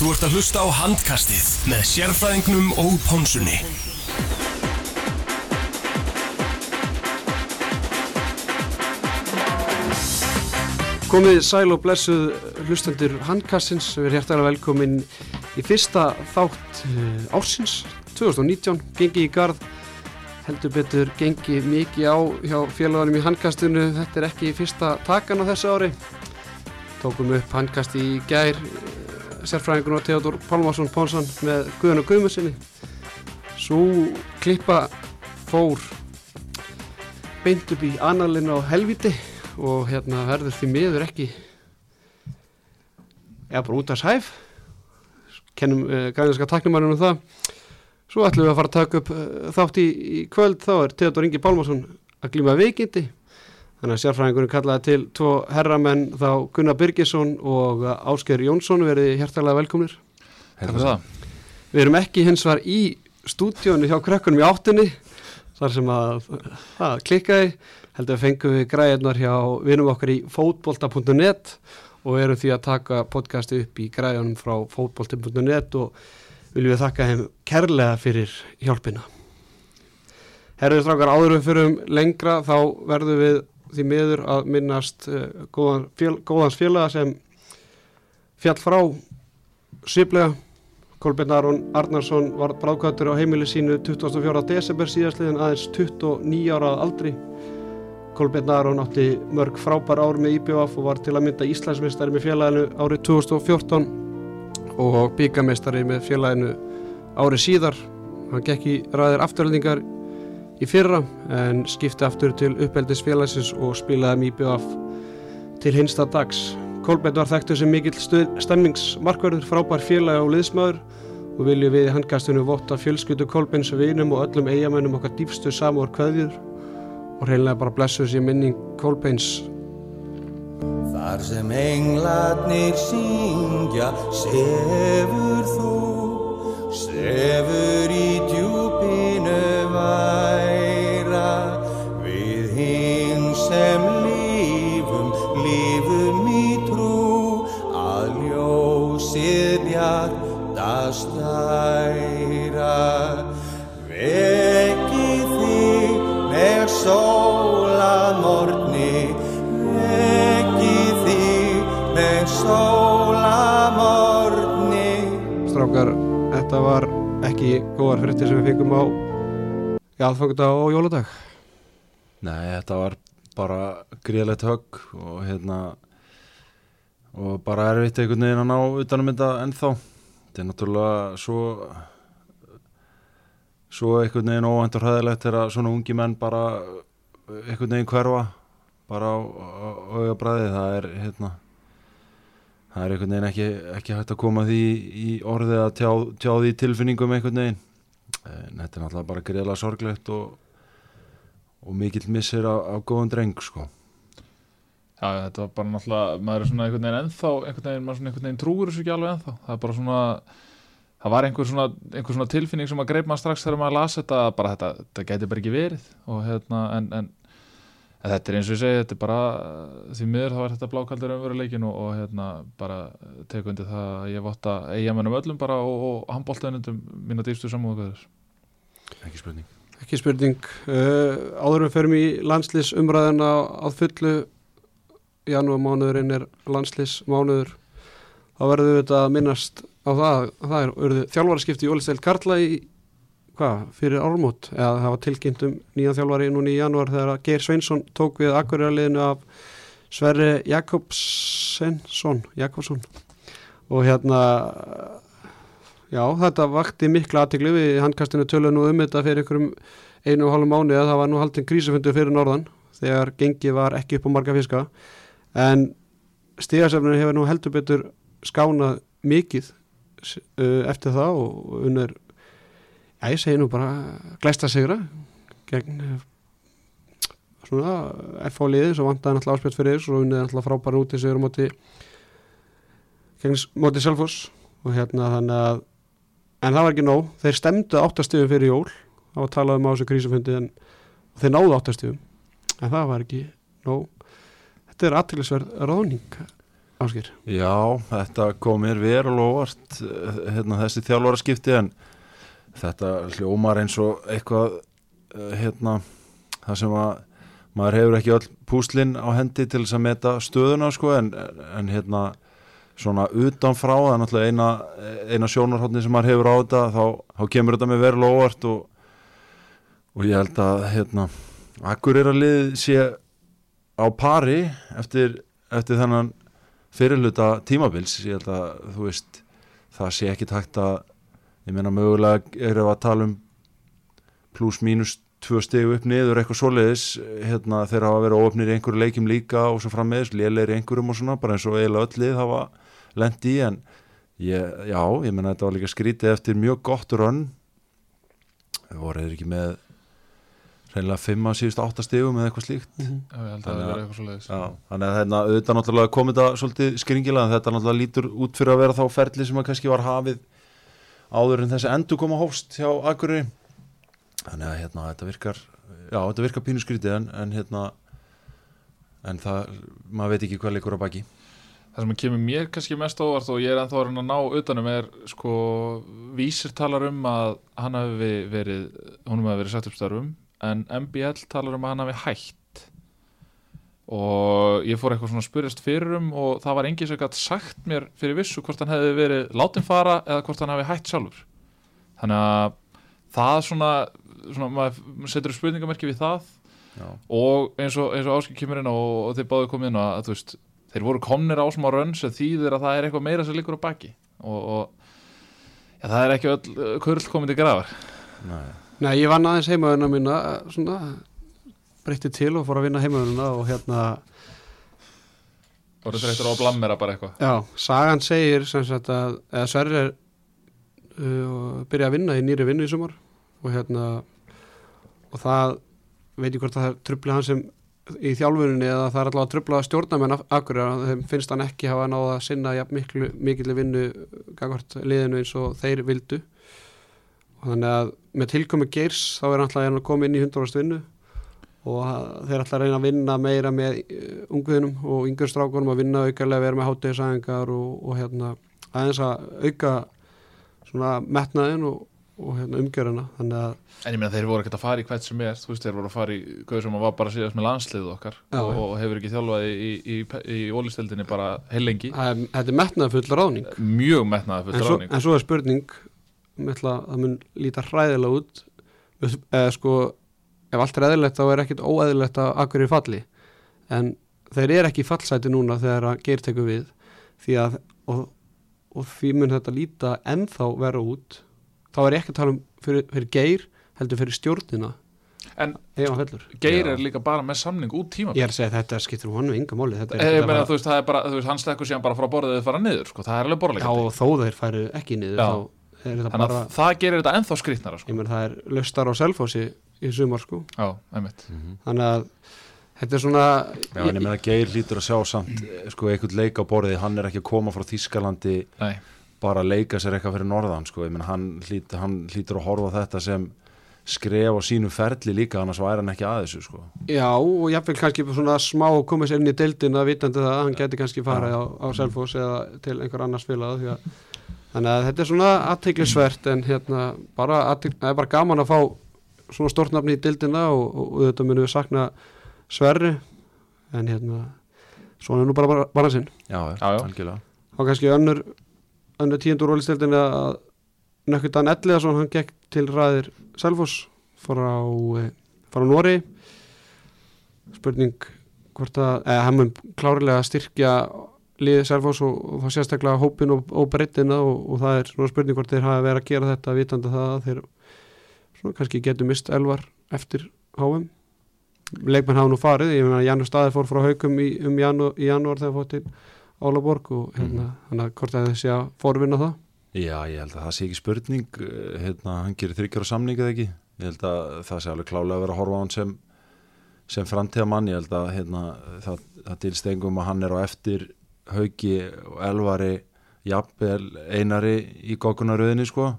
Þú ert að hlusta á handkastið með sérfræðingnum og pónsunni. Komið sæl og blessuð hlustendur handkastins, við erum hjertalega velkomin í fyrsta þátt uh, ársins 2019, gengi í gard, heldur betur gengi mikið á hjá félagunum í handkastinu, þetta er ekki fyrsta takan á þessu ári, tókum upp handkast í gær, sérfræðingun og Theodor Pálmarsson Pónsson með Guðan og Guðmundssoni, svo klippa fór beint upp í analinn á helviti og hérna verður því miður ekki eða bara út af sæf. Kennum uh, græðinska taknumarinn um það. Svo ætlum við að fara að taka upp uh, þátt í, í kvöld. Þá er Theodor Ingi Pálmarsson að glíma veikindi þannig að sérfræðingurinn kallaði til tvo herramenn þá Gunnar Birgisson og Ásker Jónsson verið hjertalega velkomnir fyrir það. við erum ekki hins var í stúdíónu hjá krakkunum í áttunni þar sem að það klikkaði heldur að fengum við græðinar hjá vinum okkar í fótbolta.net og erum því að taka podcasti upp í græðunum frá fótbolta.net og viljum við þakka þeim kærlega fyrir hjálpina. Herður strákar áður við fyrir lengra þá verðum við því miður að minnast uh, góðan fél, góðans félaga sem fjall frá sviplega Kolbjörn Aron Arnarsson var bráðkvættur á heimili sínu 24. desember síðastliðin aðeins 29 ára aldri Kolbjörn Aron átti mörg frábær ár með IBF og var til að mynda Íslandsmeistari með félaginu árið 2014 og byggameistari með félaginu árið síðar. Hann gekk í ræðir afturöldingar í fyrra en skipti aftur til uppeldis félagsins og spilaði með IBF til hinsta dags. Kolbjörn var þekktur sem mikill stemningsmarkverður, frábær félag og liðsmaður. Og viljum við í handkastunum votta fjölskyldu Kolbjörns vinum og öllum eigamennum okkar dýfstu samúr kveðjur. Og reynilega bara blessu sér minning Kolbeins. Þar sem englarnir syngja sefur þú sefur í djúpinu væra stæra vekki þig með sóla morgni vekki þig með sóla morgni Strákar, þetta var ekki góðar fréttir sem við fengum á í aðfangudag og jóladag Nei, þetta var bara gríðlegt högg og hérna og bara erfitt einhvern veginn að ná utanum þetta ennþá. Þetta er náttúrulega svo svo einhvern veginn óvæntur hæðilegt þegar svona ungi menn bara einhvern veginn hverfa bara á augabræði það er hérna það er einhvern veginn ekki, ekki hægt að koma því í orðið að tjá, tjá því tilfinningum einhvern veginn. En þetta er náttúrulega bara greiðlega sorglegt og, og mikill missir af, af góðan dreng sko Já, þetta var bara náttúrulega, maður er svona einhvern veginn ennþá, einhvern veginn, maður svona einhvern veginn trúur þessu ekki alveg ennþá, það er bara svona, það var einhver svona, einhver svona tilfinning sem að greip maður strax þegar maður las þetta, að bara þetta, þetta gæti bara ekki verið. Og hérna, en, en, en þetta er eins og ég segi, þetta er bara, því miður þá er þetta blákaldur umveruleikin og, og hérna, bara tekundi það að ég votta eigamennum öllum bara og, og handbóltaðinundum mína dýrstu samúðakvæður. ekki spurning. Ekki spurning. Uh, janúarmánuðurinn er landslýsmánuður þá verðum við þetta að minnast á það að það er verið þjálfaraskipti í Ólistæl Karla í hvað, fyrir ármót eða það var tilkynnt um nýjan þjálfari núni í janúar þegar Geir Sveinsson tók við akkurjarliðinu af Sverri Jakobsson Jakobsson. Og hérna já, þetta vakti mikla aðtikli við handkastinu tölu nú um þetta fyrir einhverjum einu og hálfum mánu að það var nú haldin krísufundu fyrir norðan þegar gengi var ekki upp á marga fiska en stíðasefninu hefur nú heldur betur skánað mikið uh, eftir það og unnur já ég segi nú bara glæsta sigra gegn svona FH liði svo vantaði náttúrulega áspjöld fyrir þess og unnið náttúrulega frábæra út í sigur móti gegn móti Selfoss. Og hérna þannig að en það var ekki nóg, þeir stemdu áttastöðum fyrir jól. Það var talað um á þessu krísufundi en þeir náðu áttastöðum en það var ekki nóg þetta er aðtæklusverð ráðning Áskir Já, þetta kom mér verulega óvart eh, hérna, þessi þjálfara skipti en þetta hljómar eins og eitthvað eh, hérna, það sem að maður hefur ekki öll púslinn á hendi til þess að meta stöðuna sko, en, en hérna svona utanfrá, það er náttúrulega eina, eina sjónarhóttni sem maður hefur á þetta þá, þá kemur þetta með verulega óvart og, og ég held að hérna, akkur er að lið sé á pari eftir, eftir þennan fyrirluta tímabils. Ég held að þú veist það sé ekki takt að ég meina mögulega erum við að tala um pluss mínus tvö stegu upp niður eitthvað svoleiðis hérna þeir hafa verið óöfnir í einhverju leikjum líka og svo frammeðis, léleir í einhverjum og svona bara eins og eiginlega öll lið hafa lendi í en ég, já, ég meina þetta var líka skrítið eftir mjög gott rönn. Voruð þeir ekki með reynilega fimm að síðust átta stegum eða eitthvað slíkt. Já, ég held að það Þannig að- Já, þannig að hérna, auðvitað náttúrulega komið þetta svolítið skringilega, en þetta náttúrulega lítur út fyrir að vera þá ferli sem að kannski var hafið áður en þessi endur koma hófst hjá Akureyri. Þannig að hérna, þetta virkar já, þetta virkar pínu skrítið en, en hérna en það, maður veit ekki hvað leikur á baki. Það sem kemur mér kannski mest á óvart og ég er ennþá að ná utanum er sko, vísir talar um að hann hafi verið honum hafi verið sagt upp starfum en MBL talar um að hann hafi hætt. Og ég fór eitthvað svona spyrjast fyrir um og það var enginn sem gætt sagt mér fyrir vissu hvort hann hefði verið látin fara eða hvort hann hafi hætt sjálfur. Þannig að það svona, svona maður setur spurningamerki við það. Já, og eins og, og áskil kemur inn á og, og þeir báðu komið inn á að veist þeir voru komnir á smá rönn sem þýðir að það er eitthvað meira sem liggur á baki. Og, og já, það er ekki öll uh, kurl komið til grafar. Nei, Nei, ég vann aðeins heimaðuna mína svona breytti til og fór að vinna heimaðuna og hérna voru þeir eftir á blammera bara eitthvað? Já, sagan segir sem sagt að eða Sverri er uh, byrja að vinna í nýri vinnu í sumar og hérna og það veit ég hvort að það er trubli hann sem í þjálfuninni eða það er allavega að trubla stjórnamenn af akkurir þeim finnst hann ekki hafa náða að sinna jafn miklu, mikilli vinnu gangvart liðinu eins og þeir vildu þannig að með tilkomi geirs þá er alltaf að koma inn í 100 vinnu og að- þeir að reyna að vinna meira með uh, unguðinum og yngur strákunum að vinna aukarlega, vera með hátegisæðingar og, og hérna aðeins að auka svona metnaðin og, og hérna, að en ég meina þeir voru ekkert að fara í hvert sem er þú veist þeir voru að fara í gauð sem var bara síðast með landsliðu okkar Já, og, og hefur ekki þjálfað í, í, í, í ólisteldinni bara heilengi þetta er metnaðfull ráðning. Mjög svo, ráðning. en svo er spurning ætla, það mun líta hræðilega út. Eða sko ef allt er eðlilegt þá er ekkit óeðlilegt að akkur er falli. En þeir eru ekki í fallsæti núna þegar að geir tekur við. Því að og, og því mun þetta líta ennþá vera út. Þá er ekki að tala um fyrir, fyrir geir heldur fyrir stjórnina. En Geir Já. er líka bara með samning út tíma ég er að segja að þetta skiptir að meina fara- þú veist það er bara þú veist hann stekkur síðan bara frá borðið eða fara niður sko. Það er alveg já borðleikandi og þó þeir færu ekki niður Já. þá er þetta þannig bara að það gerir þetta ennþá skrýtnara sko ég menn það er löstar á selfósi í sumar sko já, einmitt þannig að þetta er svona já, en ég meina Geir lítur að sjá samt sko, einhvern leik á borðið, hann er ekki að koma frá Þískalandi Nei. bara að leika sér eitthvað fyrir norðan sko. ég meina hann, hlýt, hann hlýtur að horfa þetta sem skref á sínu ferli líka annars væri hann ekki að þessu sko. já og jáfnvel kannski svona smá að sér inn í deildina vitandi það að hann geti kannski farið á, á selfós eða til einhver annars félag því að þannig að þetta er svona aðteglisvert en hérna bara það er bara gaman að fá svona stort nafni í deildina og, og, og þetta munum við sakna Sverri en hérna svona er nú bara balansinn já, Já, já. algjörlega. Og kannski önnur önnur tíundur rólistildin að Nökkutan Elliðason hann gekk til ræðir Selfoss frá, eh, frá Nóri spurning hvort að eða, hann mun klárlega styrkja liðið Selfoss og, og þá sérstaklega hópin og, og breytina og, og það er svona spurning hvort þeir hafa verið að gera þetta vitandi það að þeir svona kannski getur mist elvar eftir HM leikmenn hafa nú farið, ég meina Janus Staði fór frá haugum í, um janu, í janúar þegar fór til Álaborg og hérna, þannig að hvort að þessi að forvinna það? Já, ég held að það sé ekki spurning eh, hérna, hann gerir þryggjar á samning eða ekki? Ég held að það sé alveg klálega að vera að horfa á hann sem, sem framtíðamann ég held að hérna, það, það dýrst engum að hann er á eftir haugi og elvari jafnvel einari í gókunaröðinni sko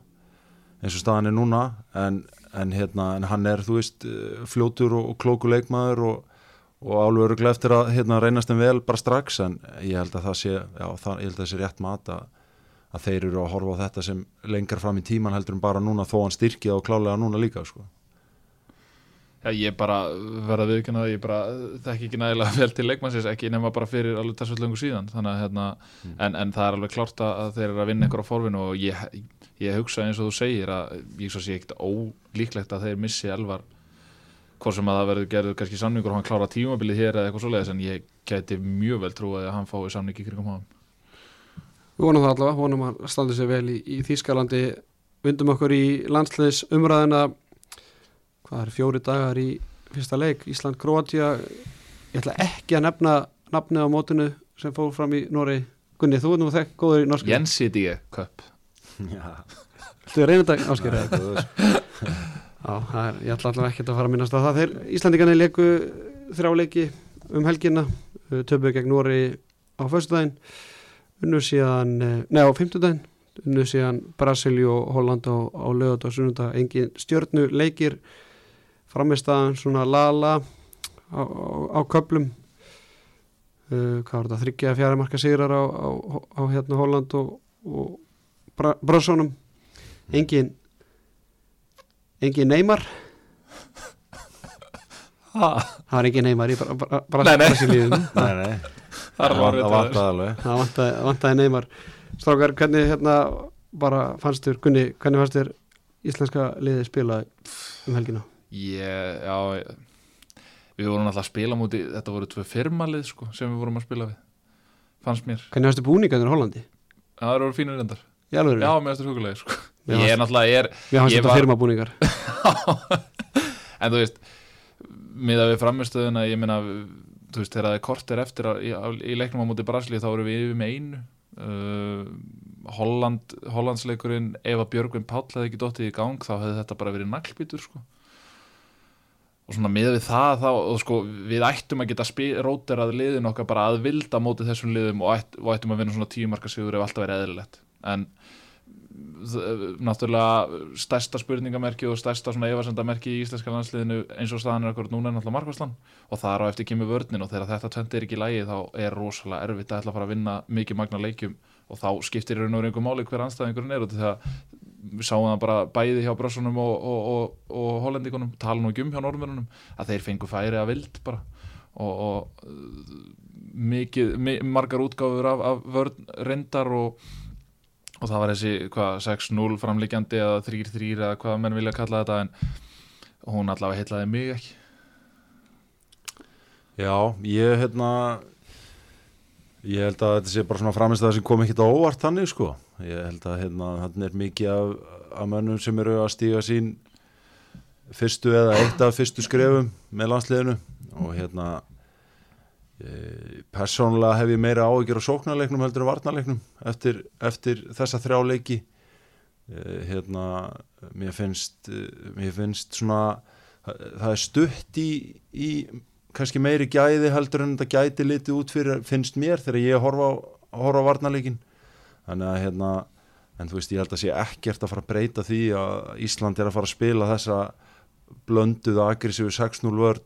eins og staðan er núna en, en, hérna, en hann er þú veist eh, fljótur og, og klóku leikmaður og, og alveg öruglega eftir að hérna, reynast þeim vel bara strax en ég held að það sé, já, það, að það sé rétt mat að, að þeir eru að horfa á þetta sem lengar fram í tíman heldur en bara núna þó hann styrkið og klálega núna líka sko. Já, ég bara verða viðkynna það, ég bara þekki ekki nægilega vel til leikmannsins, ekki nema bara fyrir alveg þessu löngu síðan, þannig að hérna, en, en það er alveg klárt að þeir eru að vinna ykkur á forvinu og ég, ég hugsa eins og þú segir að ég svo sé ekkert ólíklegt að þeir missi elvar hvort sem að það verður gerður kannski samningur og hann klára tímabilið hér eða eitthvað svoleiðis en ég gæti mjög vel trúið að hann fái samning í kringum hann Við vonum það allavega, vonum að standa sér vel í, í Þýskalandi, vindum okkur í landsliðs umræðina hvað er fjóri dagar í fyrsta leik, Ísland-Kroatia ég ætla ekki að nefna nafni á mótinu sem fór fram í Nóri Gunni, þú er nú þekk góður í norsku Jensidíu Cup. Já, Þú er reynið dag áskýrið það er góður. Já, það er, ég ætla allavega ekki að fara að minnast á það. Þeir Íslandingarnir leiku þrjá leiki um helgina. Töpuðu gegn Nóri á föstudaginn. Unnu síðan, nei á fimmtudaginn. Unnu síðan Brasilíu og Holland á, á lögut og sunnunda engin stjörnu leikir framistaðan svona lala á, á, á köplum uh, hvað var þetta, þryggja fjara marka sigrar á, á, á hérna Holland og, og Bra Brassónum engin engin Neymar. Það var engin Neymar í Bra Bra Bra Nei, nei. Brasilíu Nei, nei, Það vantaði Neymar. Strákar, hvernig hérna bara fannst þér, Gunni, hvernig fannst þér íslenska liðið spila um helgina? Ég, já Við vorum alltaf að spila múti Þetta voru tvö firmalið sko, sem við vorum að spila við Fannst mér Hvernig þér búningarnir á Hollandi? Það eru fínur reyndar Í alveg, Já, mér finnst það hugulega sko. Mér Ég er náttúrulega ég er, mér fannst þetta var- firma búningar En þú veist Miða við framistöðuna Ég meina, þú veist, þegar það er korter eftir á, í, í leiknum á móti Brasilíu þá erum við yfir með einu uh, Holland, Hollandsleikurinn ef að Björgvin Páll hefði ekki dottið í gang þá hefði þetta bara verið naglbítur sko. Og svona miða við það þá, og sko, við ættum að geta róterað liðin okkar bara að vilda móti þessum liðum og, ætt, og ættum að vinna svona tíumarka sigur ef alltaf verið eðlilegt. En náttúrulega stærsta spurningamerki og stærsta svona efasendamerki í íslenska landsliðinu eins og staðan er akkur núna er náttúrulega markværslan og þar á eftir kemur vörnin og þegar þetta tvent er ekki í lægi þá er rosalega erfitt að ætla að fara að vinna mikið magna leikjum. Og þá skiptir í raun og reyngu máli hver anstæðingurinn er og þegar við sáum það bara bæði hjá brössunum og, og, og, og hollendíkunum tala nú ekki um hjá normörunum að þeir fengu færi að vild bara. Og, uh, mikið, mi margar útgáfur af, af vörn reyndar og það var þessi hvað, 6-0 framlíkjandi eða 3-3 eða hvað menn vilja kalla þetta en hún allavega heitlaði mig ekki. Já, ég hérna ég held að þetta sé bara svona framist að það sem kom ekkit á óvart þannig sko ég held að hérna hann er mikið af, af mönnum sem eru að stíga sín fyrstu eða eitt af fyrstu skrefum með landsliðinu. Og hérna e, persónulega hef ég meira áhyggjur á sóknarleiknum heldur en varnarleiknum eftir, eftir þessa þrjá leiki. E, hérna mér finnst e, mér finnst svona það er stutt í, í kannski meiri gæði heldur en þetta gæti litið út fyrir finnst mér þegar ég horfa á, horfa á varnarleikin þannig að hérna en þú veist ég held að sé ekkert að fara að breyta því að Ísland er að fara að spila þessa blönduða aggressífu 6-0 vörd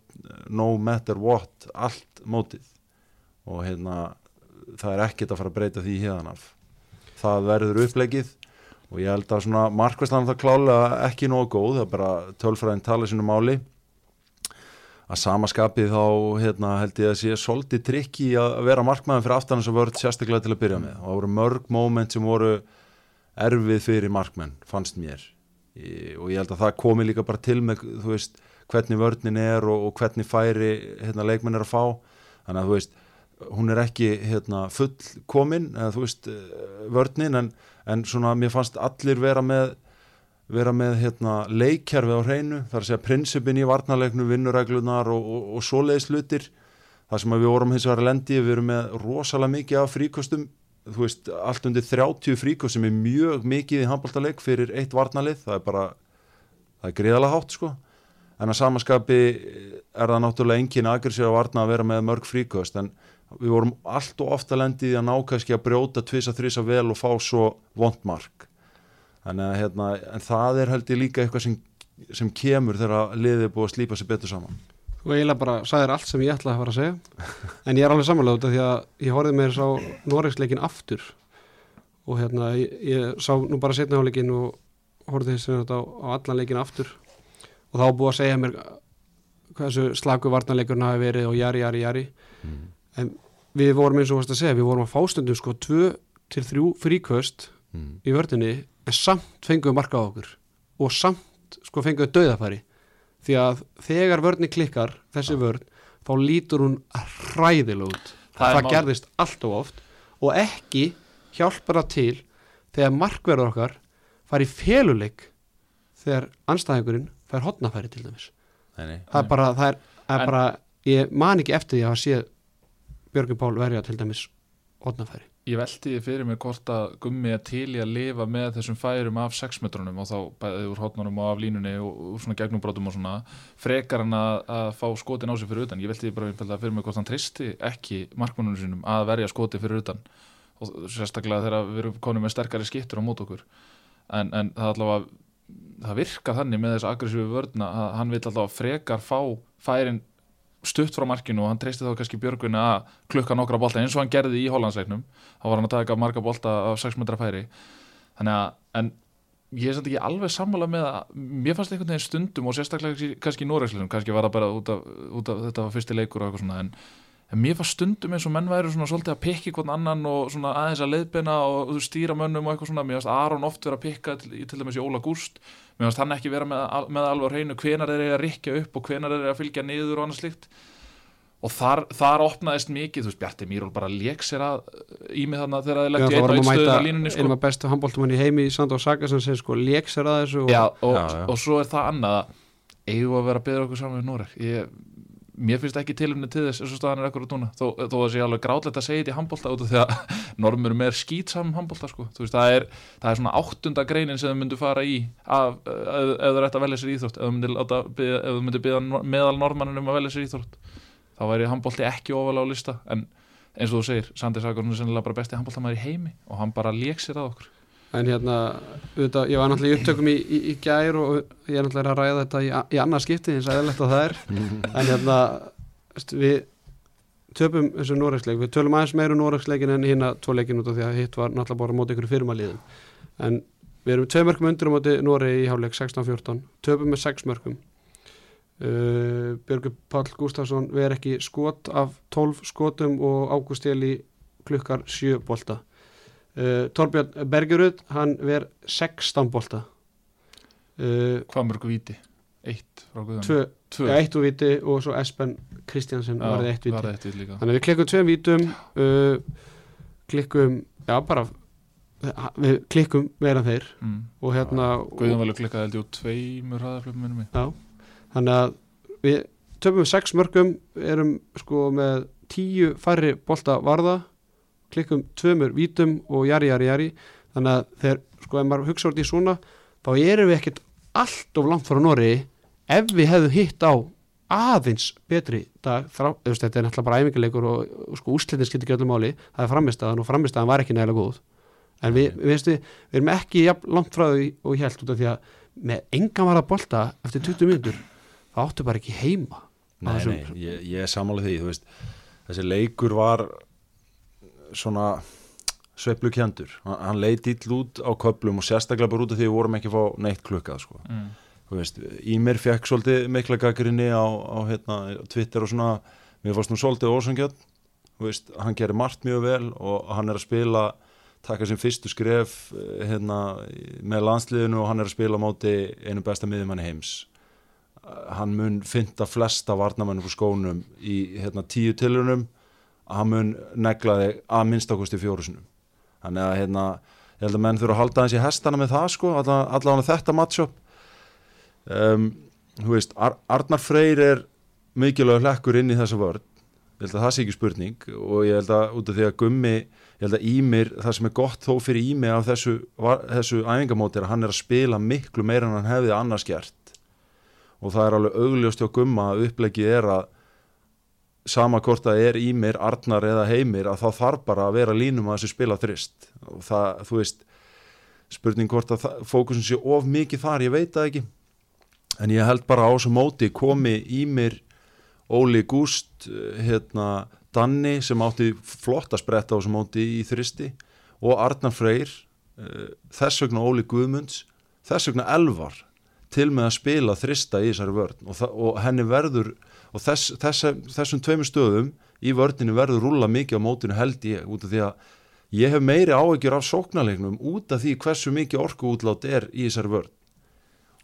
no matter what allt mótið. Og hérna það er ekkert að fara að breyta því hérna það verður upplegið og ég held að svona markvæslan það klálega ekki nógu góð, það er bara tölfræðin tala sinu máli að samaskapið þá hérna, held ég að sé svolítið trikki að vera markmaðin fyrir aftan að vörð sérstaklega til að byrja með. Og það voru mörg moment sem voru erfið fyrir markmenn, fannst mér. Í- og ég held að það komi líka bara til með, þú veist, hvernig vörnin er og, og hvernig færi hérna, leikmenn er að fá, þannig að þú veist hún er ekki hérna, full komin, eða þú veist eh, vörnin, en, en svona mér fannst allir vera með vera með hérna, leikjarfi á hreinu þar að segja prinsipin í varnarleiknu vinnureglunar og, og, og svoleiðis hlutir. Þar sem við vorum hins vegar lendi við erum með rosalega mikið af fríkostum þú veist, allt undir 30 fríkost sem er mjög mikið í handbóltaleik fyrir eitt varnarlið, það er bara það er greiðalega hátt sko. En að samaskapi er það náttúrulega engin aggressív að varna að vera með mörg fríkost. En við vorum allt og ofta lendið í að ná kannski að brjóta tvisa þrisa vel og fá svo vondmark þannig að hérna, en það er held ég líka eitthvað sem, sem kemur þegar liðið er búið að slípa sér betur saman. Þú eiginlega bara sagðir allt sem ég ætlaði að fara að segja. En ég er alveg samanlega út af því að ég horfið mér sá Noregsleikin aftur. Og hérna ég, ég sá nú bara setna áleikin og horfið þessi á, á allan leikin aftur. Og þá búið að segja mér hversu slagu varnarleikurinn hafi verið og jari, jari, jari. Mm. en við vorum eins og varst að segja við vorum að fástundum sko 2 til 3 fríkvöst Mm. í vördinni en samt fengum við marka á okkur. Og samt sko fengum við döðafæri því að þegar vörni klikkar þessi vörn, þá lítur hún hræðilega út. Það það, er gerðist allt og oft. Og ekki hjálpar það til þegar markverður okkar fari í feluleik þegar anstæðingurinn fær hotnafæri til dæmis. Nei, nei. það er bara, það er, það er bara ég man ekki eftir því að séð Björgur Pál verja til dæmis hotnafæri Ég velti því fyrir mig hvort að gummi er til í að lifa með þessum færum af 6 metrunum og þá bæðið úr hotnunum og af línunni og úr svona gegnumbrotum og svona frekar hann að, að fá skotin á sig fyrir utan. Ég velti því bara fyrir mig hvort hann tristi ekki markmannunum sínum að verja skoti fyrir utan og sérstaklega þegar við erum konum með sterkari skiptur á mót okkur. En, en það allavega, það virkar þannig með þessa aggressífu vörna að hann vil allavega frekar fá færin stutt frá markinu og hann treysti þá kannski Björgvin að klukka nokkra bolta eins og hann gerði í Hollandsleiknum. Þá var hann að taka marga bolta af 6 metra færi. Þannig að, en ég er samt ekki alveg sammála með að mér fannst einhvern veginn stundum og sérstaklega kannski- í Noregsleiknum, kannski var það bara út af, út af þetta var fyrsti leikur og eitthvað svona en, en mér fannst stundum eins og menn væri svona svolítið að pikki hvern annan og svona aðeins að leiðbeina og þú veist, stýra mönnum og eitthvað svona. Mér fannst Aron oft vera að pikka til, til dæmis í Óla Gúst. Mér fannst hann ekki vera með, með alveg á hreinu hvenar er að rikja upp og hvenar er að fylgja niður og annað slíkt. Og þar, þar opnaðist mikið, þú veist, Bjarti Mýról bara lék sér að í mig þannig þegar það er Já, lagt í einn og að einn stöðun á línunni sko. einum af bestu handbóltumann í heimi í Sandó Saga sem segir sko lék sér að þessu og já, og, Já, já. og svo er það annað. Að eigum við að vera að byrja okkur saman við Noreg? Ég, mér finnst ekki tilumni til þess eins og staðan er ekkur út núna. Þó, þó að sé alveg grátlegt að segja þetta í handbólta út af því að normur er skýtsam handbólta sko. Það, er, það er svona áttunda greinin sem þau myndu fara í af, ef, ef þau ætti að velja sér íþrótt ef þau myndu, byggja meðal normannin um að velja sér íþrótt þá væri handbólti ekki ofalega á lista. En eins og þú segir, Sandi Sagur er sennilega bara besti handbóltamæður í heimi og hann bara lék sér að okkur en hérna, auðvitað, ég var náttúrulega í upptökum í, í, í gær og ég er náttúrulega að ræða þetta í, í annað skipti eins og eðlilegt að það er. En hérna, við töpum þessu Noregsleik, við tölum aðeins meira um Noregsleikin en hérna tvo leikin út af því að hitt var náttúrulega bara á móti ykkur fyrirmaliðum en við erum tvei mörgum undir á móti Noregi í hálfleik 16-14, töpum með 6 mörgum uh, Björgur Pall Gustafsson ver ekki skot af 12 skotum og Ágúst Eli klukkar 7 bolta uh, Torbjörn Bergerud hann ver 16 bolta. Uh, hvað mörgu víti? Eitt frá Guðan ja, eitt úr viti og svo Espen Kristjansen Já, varði eitt viti líka. Þannig að við klikkum tveim vítum uh, klikkum, já bara við klikkum meira þeir mm. og hérna Guðjón Valur klikkaði held ég úr tveimur hraðaflöfum minnum já, þannig að við töfum sex mörgum erum sko með tíu færri bolta varða klikkum tveimur vítum og jari, jari, jari. Þannig að þegar, sko, ef maður hugsa út í svona þá erum við ekkert allt of langt frá Nóri ef við hefðum hitt á aðeins betri dag, þrá, þetta er náttúrulega bara æfingarleikur og, og sko úslitin skiptir ekki öllu máli. Það er framistaðan og framistaðan var ekki nægilega góð. En við, við, veistu, við erum ekki langt frá því og ég held út af því að með engan var að bolta eftir 20 mínútur þá áttu bara ekki heima Nei, nei, ég, ég sammála því veist, þessi leikur var svona sveiflu kjandur, hann, hann leit ill út á köplum og sérstaklega bara út af því við vorum ekki að fá neitt klukkað sko. mm. Veist, Ímir fekk svolítið mikla gaggrinni á, á hérna, Twitter og svona. Mér fannst nú svolítið ósangjöld hann gerir margt mjög vel og hann er að spila taka sem fyrstu skref eh, hérna, með landsliðinu og hann er að spila á móti einu besta miðjumanni heims. Hann mun finna flesta varnamennum frá skónum í hérna, tíu tilunum að hann mun negla þig að minnstakosti fjórusunum þannig að hérna, ég held að menn þurfa að halda í hestana með það sko, allavega alla þetta matchup. Um, þú veist, Ar Arnar Freyr er mikilvæg hlekkur inn í þessa vörn. Ég held að það sé ekki spurning og ég held að út af því að gummi ég held að Ímir, það sem er gott þó fyrir Ími af þessu, þessu æfingamóti er að hann er að spila miklu meira en hann hefði annars gert. Og það er alveg augljóst hjá gumma að upplegið er að sama hvort það er Ímir, Arnar eða Heimir að þá þarf bara að vera línum að þessu spila þrist. Og það, þú veist spurning hvort að það- fókusin sé of mikið þar, ég veit það ekki. En ég held bara á þessu móti komi Ímir Óli Gúst hérna, Danni sem átti flotta spretta á þessu móti í þristi og Arnar Freyr eh, þess vegna Óli Guðmunds þess vegna Elvar til með að spila þrista í þessari vörn. Og, og henni verður og þess, þess, þessum tveimur stöðum í vörninu verður rúlla mikið á mótinu held ég út af því að ég hef meiri áhyggjur af sóknarleiknum út af því hversu mikið orku útlát er í þessari vörn.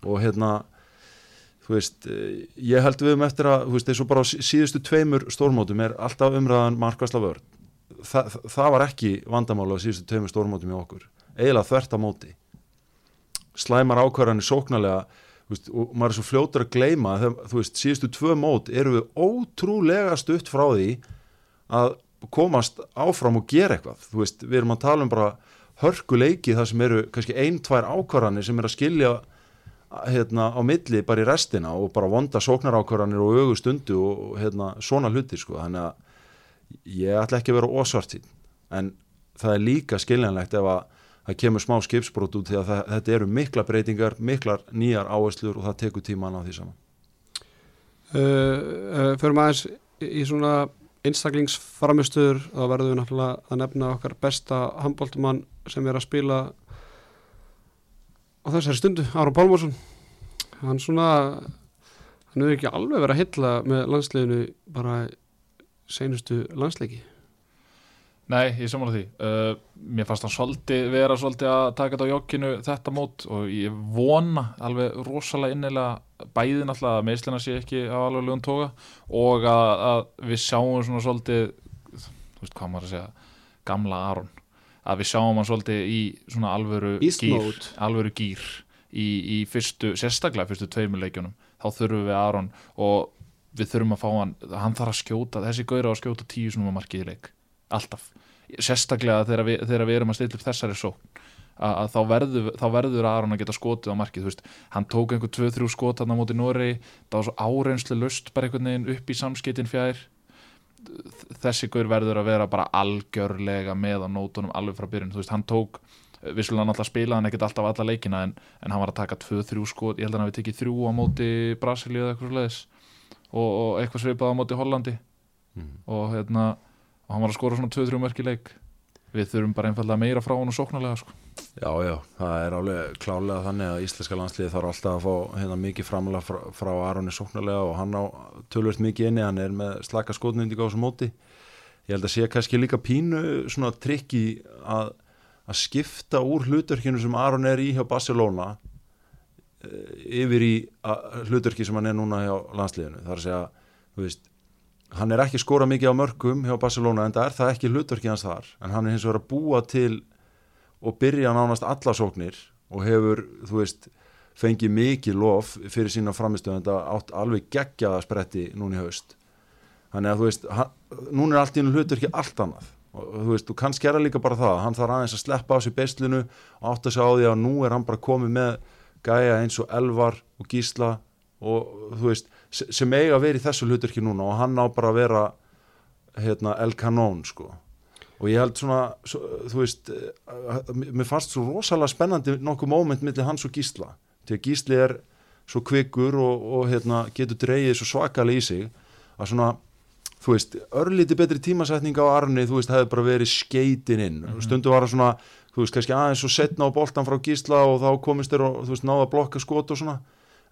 Og hérna þú veist, eh, ég held við um eftir að þú veist, eins og bara síðustu tveimur stórmótum er alltaf umræðan markvæsla vörn. Þa, það, var ekki vandamála síðustu tveimur stórmótum í okkur eiginlega þvert á móti. Slæmar ákvarðanir sóknarlega veist, og maður er svo fljótur að gleyma þegar, þú veist, síðustu tvö mót eru við ótrúlega stutt frá því að komast áfram og gera eitthvað þú veist, við erum að tala um bara hörkuleiki þar sem eru kannski ein, tvær ákvarðanir sem er að skilja hérna, á milli bara í restina og bara vonda sóknarákvarðanir og ögu stundu og hérna, svona hluti sko. þannig að ég ætla ekki að vera ósvartinn en það er líka skiljanlegt ef að það kemur smá skipsbrót út því að það, þetta eru mikla breytingar, miklar nýjar áherslur og það tekur tíman á því saman. Uh, uh, Förum aðeins í svona einstaklingsframistur þá verðum við náttúrulega að nefna okkar besta handbóltumann sem er að spila á þessari stundu, Ára Pálmarsson. Hann svona hann hefur ekki alveg verið að hylla með landsliðinu bara seinustu landsleiki Nei, ég samanlega því. Uh, Mér fannst hann svolítið vera svolítið að taka þetta á jogginu þetta mót og ég vona alveg rosalega innilega bæði náttúrulega að meðslina sé ekki á alveg lögum toga og að, að við sjáum svona svolítið þú veist hvað maður að segja gamla Aron. Að við sjáum hann svolítið í svona alvöru gýr, alvöru gýr í, í fyrstu, sérstaklega fyrstu tveimur leikjunum. Þá þurfum við Aron og við þurfum að fá hann hann þarf að skjóta, þessi gaur á að skjóta tíu svona markið í leik, alltaf sérstaklega þegar við, þegar við erum að stilla upp þessari sókn að, að þá, verður, þá verður Aron að geta skotið á markið veist, hann tók einhver 2-3 skot hann á móti Noregi, það var svo áreinslu lust bara einhvern veginn upp í samskiptin fjær. Þessi gaur verður að vera bara algjörlega með á nótunum alveg frá byrjun, þú veist, hann tók vissulega náttúrulega spila hann ekkert alltaf alla leikina en, en hann var að taka 2-3 skot. Ég held að hann hafi tekið þrjú á móti Brasilíu eða eitthvað svoleiðis og, og eitthvað svipað á móti Hollandi. Og hérna og hann var að skora svona 2-3 mörk í leik við þurfum bara einfallega meira frá hann og sóknarlega sko. Já, já, það er alveg klálega þannig að íslenska landsliði þarf alltaf að fá hérna, mikið framlega frá, frá Aronni sóknarlega og hann á tölvöld mikið inni, hann er með slaka skotnundík á þessu móti. Ég held að sé kannski líka pínu svona trikki að, að skipta úr hlutverkinu sem Aron er í hjá Barcelona eh, yfir í hlutverki sem hann er núna hjá landsliðinu. Það er að segja, þú veist, hann er ekki skora mikið á mörgum hjá Barcelona en það er það ekki hlutverki hans þar. En hann er hins vegar að búa til og byrja nánast alla sóknir og hefur, þú veist fengið mikið lof fyrir sína framistöðenda átt alveg geggjaða spretti núna í haust. Þannig að þú veist, hann, núna er allt í einu hlutverki allt annað. Og þú veist, þú kannski er það líka bara það hann þarf aðeins að sleppa á sig beislinu átt að segja á því að nú er hann bara komið með gæja eins og Elvar og Gísla og þú veist sem eiga að vera í þessu hlutverki núna og hann á bara að vera hérna, El Canón sko. Og ég held svona, svo, þú veist eh, mér fannst svo rosalega spennandi nokkuð móment millir hans og Gísla. Því að Gísli er svo kvikur og, og hérna, getur dreigið svo svakalega í sig að svona þú veist, örlíti betri tímasetning á Arni, þú veist, hefði bara verið skeitin inn. Stundu var það svona, þú veist, kannski aðeins og setna á boltan frá Gísla og þá komist þér og þú veist, náða blokka skot og svona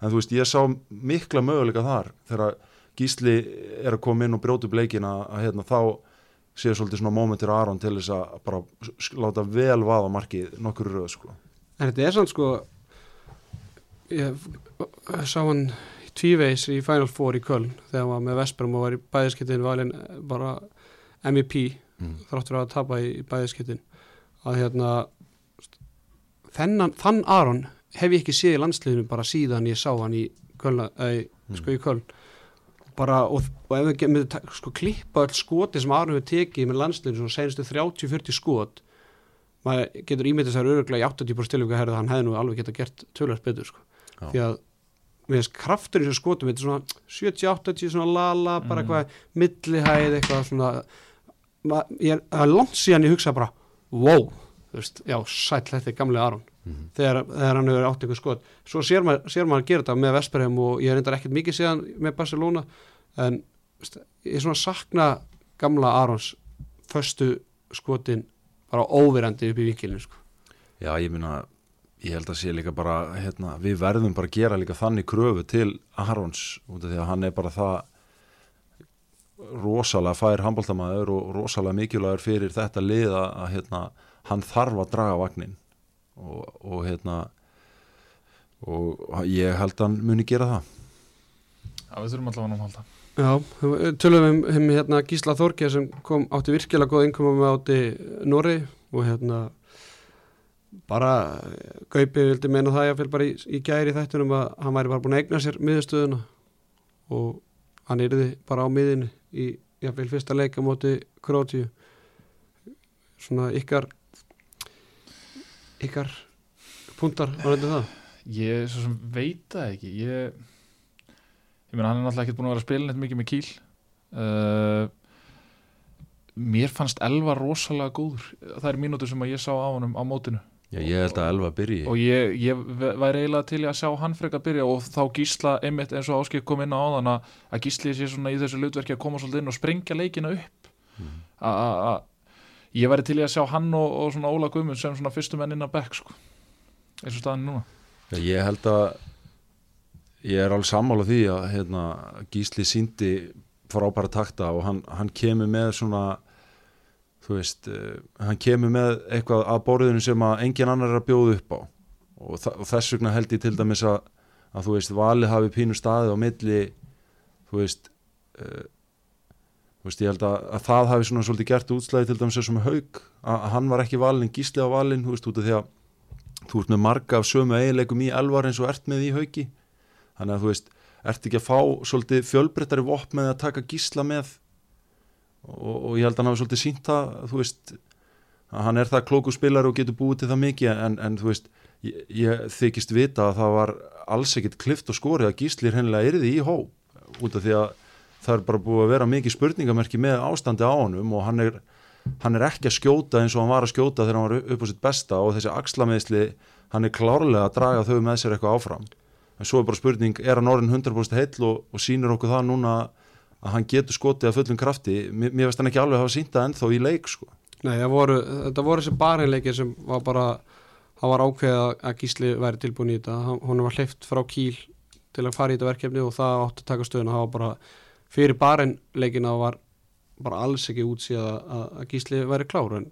en þú veist, ég sá mikla möguleika þar þegar Gísli er að koma inn og brjóta upp leikina að hérna, þá séu svolítið svona mómentir á Aron til þess að bara láta vel vaða markið nokkur röð sko. En þetta er sann sko ég sá hann tvíveis í Final Four í Köln þegar hann var með Vesperum og var í bæðiskettin valin eh, bara MEP Mm. þráttur að tapa í, bæðiskettin að hérna þennan, þann Aron hef ég ekki séð í landsliðinu bara síðan ég sá hann í Köln, eh, sko í Köln bara og, og ef við getum sko klippa öll skoti sem Aron hefur tekið með landsliðinu svona senustu 30-40 skot maður getur ímyndið sér öruglega í 80% tilvíka herrið að hann hefði nú alveg geta gert tölvægt betur sko. Já. því að við veist kraftur í þessu skotum þetta er svona 70-80 svona lala bara Mhm. eitthvað millihæð eitthvað svona er það er langt síðan ég hugsa bara wow, þú veist, já sæll þetta er gamli Aron Mhm. þegar, þegar hann hefur átt eitthvað skot svo sér maður, sér maður að gera þetta með Vesperheim og ég reyndar ekkert mikið síðan með Barcelona en ég svona sakna gamla Arons föstu skotin bara óverandi upp í vinkilinu sko. Já, ég minna, ég held að sé líka bara, hérna, við verðum bara að gera líka þannig kröfu til Arons út af því að hann er bara það rosalega fær handbóltamæður og rosalega mikilvægur fyrir þetta lið að hérna, hann þarf að draga vagnin og, og hérna og ég held að hann muni gera það. Já, við þurfum allavega að halda. Já, tölum við um, um hérna, Gísla Þorgeir sem kom átti virkilega góð innkomma með átti Norri og hérna bara Gaupi vildi meina það ég bara í, í gæri þættunum að hann væri bara búin að egna sér miðurstöðuna og hann yrði bara á miðinu í jafnvel fyrsta leika móti Krótíu svona ykkar ykkar puntar á reyndu það? Ég svo sem veit það ekki. Ég Ég meina hann er náttúrulega ekkert búin að vera að spila neitt mikið með kýl uh, Mér fannst Elva rosalega góður. Það er mínútur sem að ég sá á honum á mótinu. Já, ég held að Elva byrji. Og ég, ég væri eiginlega til að sjá hann frekar byrja og þá gísla einmitt eins og Áskip kom inn á áðan að, að gísli sé svona í þessu hlutverki að koma svolítið inn og sprengja leikina upp. Mhm. Ég væri til í að sjá hann og, og svona Óla Guðmund sem svona fyrstu menn inn að bekk sko. eins og staðin núna Já, ég held að ég er alveg sammála því að hérna, Gísli síndi frábæra takta og hann, hann kemur með svona þú veist, uh, hann kemur með eitthvað að borðinu sem að engin annar er að bjóða upp á og, og þess vegna held ég til dæmis að, að þú veist, valið hafi pínu staði á milli þú veist uh, veist, ég held að, að það hafi svona svolítið gert útslæði til dæmis þessum haug að, hann var ekki valin, Gísli á valin þú veist, út af því að þú ert með marga af sömu eiginleikum í elvar eins og ert með í hauki. Þannig að þú veist, ert ekki að fá svolítið fjölbreyttari vopn með að taka gísla með? Og, og ég held að hann hafi svolítið sínt það þú veist, að hann er það klóku spilar og getur búið til það mikið en, en þú veist, ég, ég þykist vita að það var alls ekkit klift og skorið að gíslir að það er bara búið að vera mikið spurningamerki með ástandi á honum og hann er, hann er ekki að skjóta eins og hann var að skjóta þegar hann var upp á sitt besta og þessi axlameðsli hann er klárlega að draga þau með sér eitthvað áfram. En svo er bara spurning, er hann orðin 100% heill og, og sýnir okkur það núna að hann getur skotið að fullum krafti? Mér, mér veist hann ekki alveg hafa sínt það ennþá í leik sko. Nei, voru, þetta voru þessi bareinleikir sem var bara, það var ákveðið að- að Gísli væri tilbúin í þetta, Hann- var hleyft frá kýl til að fara í þetta verkefni og það átti að taka stöðuna, það var bara fyrir bareinleikina var bara alls ekki útsíð að, að, að Gísli væri klár, en,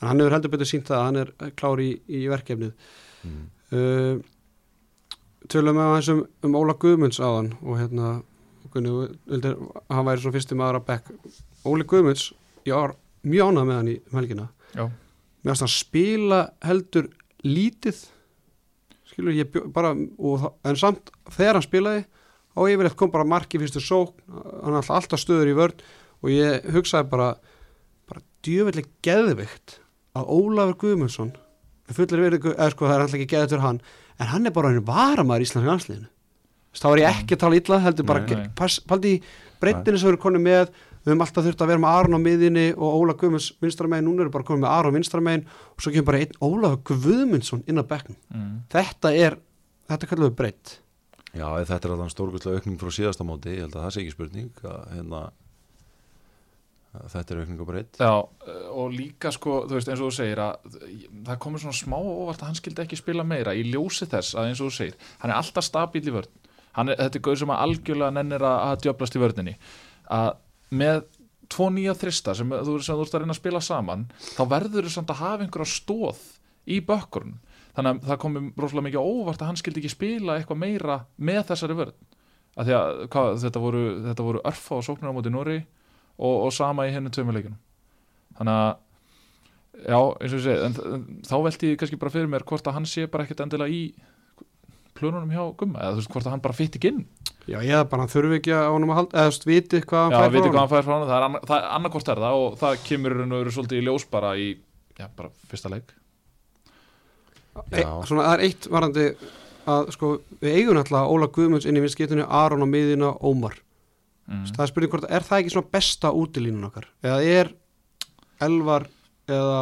en hann hefur heldur betur sínt að hann er klár í, í verkefnið. mm. Uh, tölum við aðeins um, um Óla Guðmunds áðan og hérna, Gunni, vildir, hann væri svona fyrsti maður að bekk. Óli Guðmunds, ég var mjög ánað með hann í mér finnst hann spila heldur lítið skilur ég bara og, en samt þegar hann spilaði á yfirleitt kom bara marki fyrstu sókn hann er alltaf, stöður í vörn og ég hugsaði bara bara djöfellig geðvikt að Ólafur Guðmundsson fullir verið, eða sko það er alltaf ekki geðið til hann en hann er bara einu varamæður í Íslandska landsliðinu. Þá er ég ekki að tala illa heldur bara, paldi breyttinu sem erum konið með við höfum alltaf þurft að vera með Aron á miðinni og Óla Guðmunds vinstramegin, núna við bara komið með Aron vinstramegin og svo kemur bara einn Ólafur Guðmundsson inn á bekknum. Mm. þetta er, þetta Já, þetta er alveg stórgustlega aukning frá síðasta móti, ég held að það sé ekki spurning að, hérna, þetta er aukning og breytt Já, og líka sko, þú veist, eins og þú segir að það komur svona smá óvart að hann skildi ekki spila meira í ljósi þess að eins og þú segir hann er alltaf stabíl í hann er, þetta er gauð sem að algjörlega nennir að, að djöblast í vörninni. Að með tvo nýja þrista sem þú, sem þú ert að reyna að spila saman þá verður þú samt að hafa einhverja stóð í bökkurinn þannig að það komur rosalega mikið óvart að hann skildi ekki spila eitthvað meira með þessari vörn. Að því að hvað, þetta voru, þetta voru örfa og sóknir á móti Nóri og, og sama í henni tveimurleikinu þannig að já, eins og ég segi, en, en þá velti ég kannski bara fyrir mér hvort að hann sé bara ekkert endilega í plönunum hjá Gumma eða þú veist hvort að hann bara fytt ekki inn. Já, ég er bara, hann þurfi ekki að honum að halda eða þú veist, viti hvað hann já, fær frá hvað honum hann fær frá hann það er, anna, það annarkvort er það og það kemur raun og veru svolítið í ljós bara í já, bara fyrsta leik e, svona, það er eitt varandi að sko, við eigum alltaf Óla Guðmunds inn í vinskiptinu, Aron á miðina, Ómar. Mm. það er spurning hvort, er það ekki svona besta útilínun okkar? Eða er Elvar eða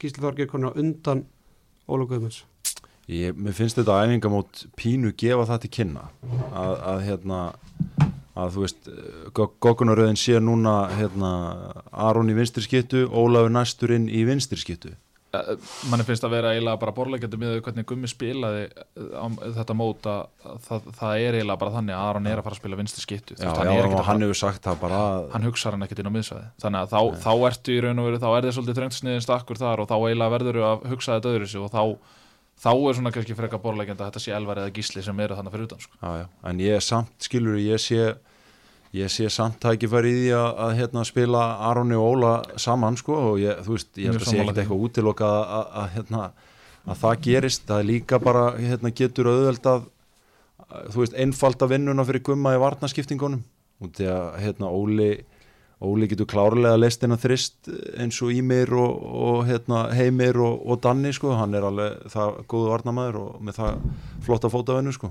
Gísli Þorgir konar undan Óla Guðmunds? Ég, mér finnst þetta æfingamót pínu gefa það til kynna að, að hérna að þú veist Gokkunaröðin sé núna hérna, Aron í vinstri skittu Ólafur næstur inn í vinstri Eh, manni finnst að vera eiginlega bara borlegjandi með hvernig Gummi spilaði eh, þetta mót að það, það er eiginlega bara þannig að Aron er að fara að spila vinstri skittu Já, hann, já, er að hann fara, hefur sagt það bara hann hugsar hann ekkert inn á miðsvæði þannig að þá, þá ertu í raun og veru þá er þið svolítið þröngsniðin stakkur þar og þá eiginlega verður að hugsa þetta öðru sig og þá, þá er svona kannski freka borlegjandi að þetta sé elvar eða gísli sem eru þannig fyrir utan sko. já, en ég samt skilur ég sé ég sé samt tækifæri í því að, að hérna, spila Aroni og Óla saman sko, og ég, þú veist, ég held að sé ekkert eitthvað útiloka að, að, að, hérna, að það gerist. Það er líka bara hérna, getur auðveldað þú veist, einfalda vinnuna fyrir gumma í varnaskiptingunum og því að hérna, Óli Óli getur klárlega leist inn að þrist eins og Ímir og, og hérna, Heimir og, og Danni sko, hann er alveg það góðu varnamæður og með það flotta fótavennu sko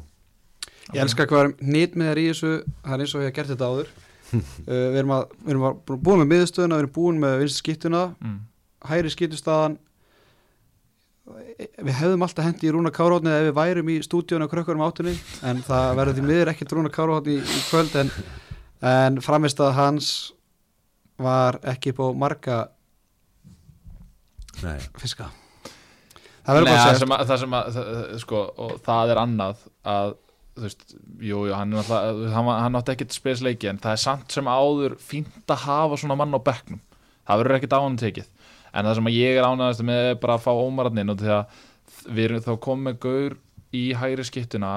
Ég elska hvað er nýtt með þér í þessu það er eins og ég hef gert þetta áður. Uh, við erum, að, við erum að búin með miðstöðuna við erum búin með vinstri skýttuna mm. hæri skýttustadan við hefðum alltaf hendi í Rúna Kárótni ef við værum í stúdíun á krökkurum áttunni en það verður því miður ekkert Rúna Kárótni í, í kvöld en, en framist að hans var ekki på marga Nei, fiska. Það verður Nei, bara það að segja. sem að, það sem að það, sko, og það er annað að þú veist, jú, jú, hann, náttúrulega- hann, hann átti ekkert spesleiki en það er samt sem áður fínt að hafa svona mann á bekknum. Það verður ekkert á hann tekið. En það sem ég er ánægast með er bara að fá ómaraninn og því að við erum þá komið gaur í hægri skittuna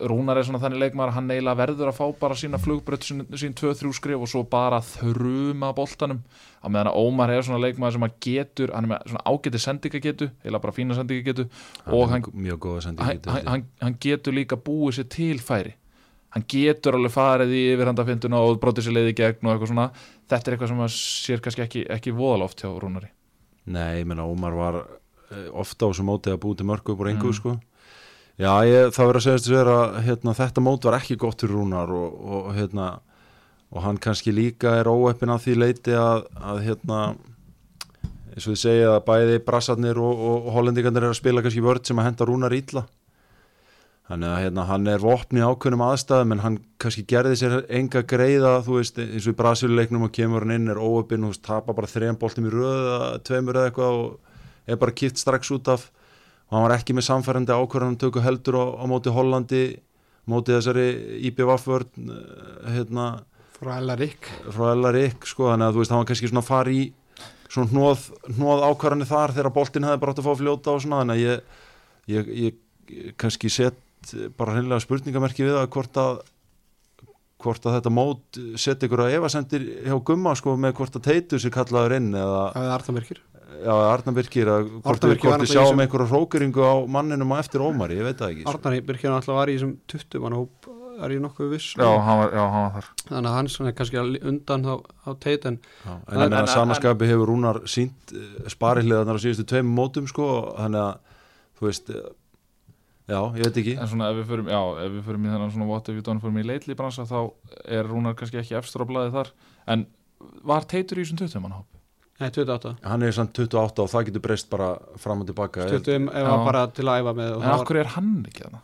Rúnar er svona þannig leikmaður að hann eiginlega verður að fá bara sína flugbrödd sín, sín 2-3 skrif og svo bara þruma boltanum. Á meðan að Ómar er svona leikmaður sem að getur hann er með svona ágæti sendingagetu eiginlega bara fína sendingagetu og hann, er mjög góða sendi hann, hann, hann, getur líka búið sér til færi. Hann getur alveg farið í yfirhandafinduna og brotið sér leiði gegn og eitthvað svona. Þetta er eitthvað sem að sér kannski ekki, ekki voðaloft hjá Rúnari. Nei, ég meina Ómar var eh, ofta á þessu móti að búi til mörgu upp úr engu Mm. sko Já, ég, það verður að segja þess að hérna, þetta mót var ekki gott fyrir Rúnar og, og, hérna, og hann kannski líka er óeppin að því leiti að, að hérna, eins og þið segja að bæði brassarnir og, og, hollendingarnir er að spila kannski vörð sem að henda Rúnar ítla þannig að hérna, hann er vopni ákveðnum aðstæðum en hann kannski gerði sér enga greiða þú veist, eins og í Brasiluleiknum og kemur hann inn er óöppin og tapar bara þrejum boltum í röð eða tveimur eða eitthvað og er bara kipt strax út af og hann var ekki með samfærandi ákvörðan tökku heldur á, á móti Hollandi móti þessari IPVF-vörn hérna, frá Ella Rík frá Ella-Rík sko, þannig að þú veist, hann var kannski svona að fara í svona hnóð, hnóð ákvarðanir þar þegar boltinn hefði bara átt að fá að fljóta og svona. Þannig að ég, ég, ég, kannski sett bara hreinlega spurningamerki við að hvort að hvort að þetta mót setja ykkur að efasendir hjá gumma sko með hvort að teitur sér kallaður inn eða það er Arnabyrkir já, að Arnar Birkir hvort í sjáum einhverja hrókeringu á manninum á eftir Ómari, ég veit það ekki sko. Arnar Birkir alltaf var í þessum 20 mann hóp er ég nokkuð viss? Já, hann var, já, hann var þar. Þannig að hann svona kannski að undan þá á teit en Já, en En- meina en- samaskapi hefur Rúnar sínt sparihliðarnar á síðustu tveim mótum sko, þannig að þú veist eh, já, ég veit ekki. En svona ef við förum, já, ef við förum í þennan svona what if you don't förum í leitli bransa þá er Rúnar kannski ekki efstur á blaði þar. En var teitur í þessum 20 mann hóp nei 28 hann er samt 28 og það getur breyst bara fram og tilbaka. 20 ef hann bara til að æfa með og en af hverju er hann ekki þarna?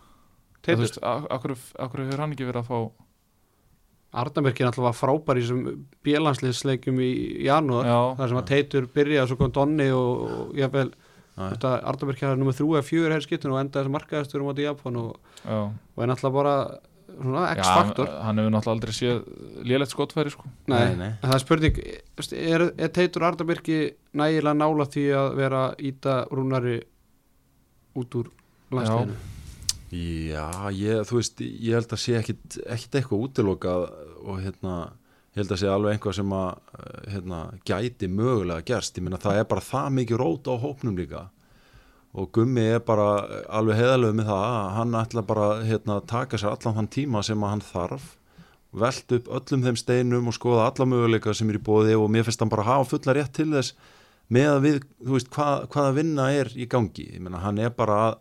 Þú teitur. veist, af hverju hefur hann ekki verið að fá Arnabyrkir alltaf var frábær í þessum bílansliðsleikjum í janúar já, þar sem að teitur byrjaði svo kom Donni og, ég vel Já, þetta Arnabyrkir er nummið þrjú eða fjögur hér skiptun og endaði þessum markaðistur um átti í Japan og, já. og er náttúrulega bara svona X-faktor hann, hann hefur náttúrulega aldrei séð lélegt skotfæri sko. Nei, Nei, nei. en það er spurning er, er Teitur Arnabyrki nægilega nála því að vera íta rúnari út úr landsleginu Já, ég, þú veist, ég held að sé ekkit, ekkit eitthvað útilokað og hérna, ég held að sé alveg einhvað sem að eh, hérna, gæti mögulega gerst, ég meina það er bara það mikið rót á hópnum líka og Gummi er bara alveg heðalög með það að hann ætla bara hérna, að taka sér allan þann tíma sem að hann þarf velt upp öllum þeim steinum og skoða alla möguleika sem er í bóði og mér finnst hann bara hafa fulla rétt til þess með að við, þú veist, hvað, hvaða vinna er í gangi, ég meina hann er bara að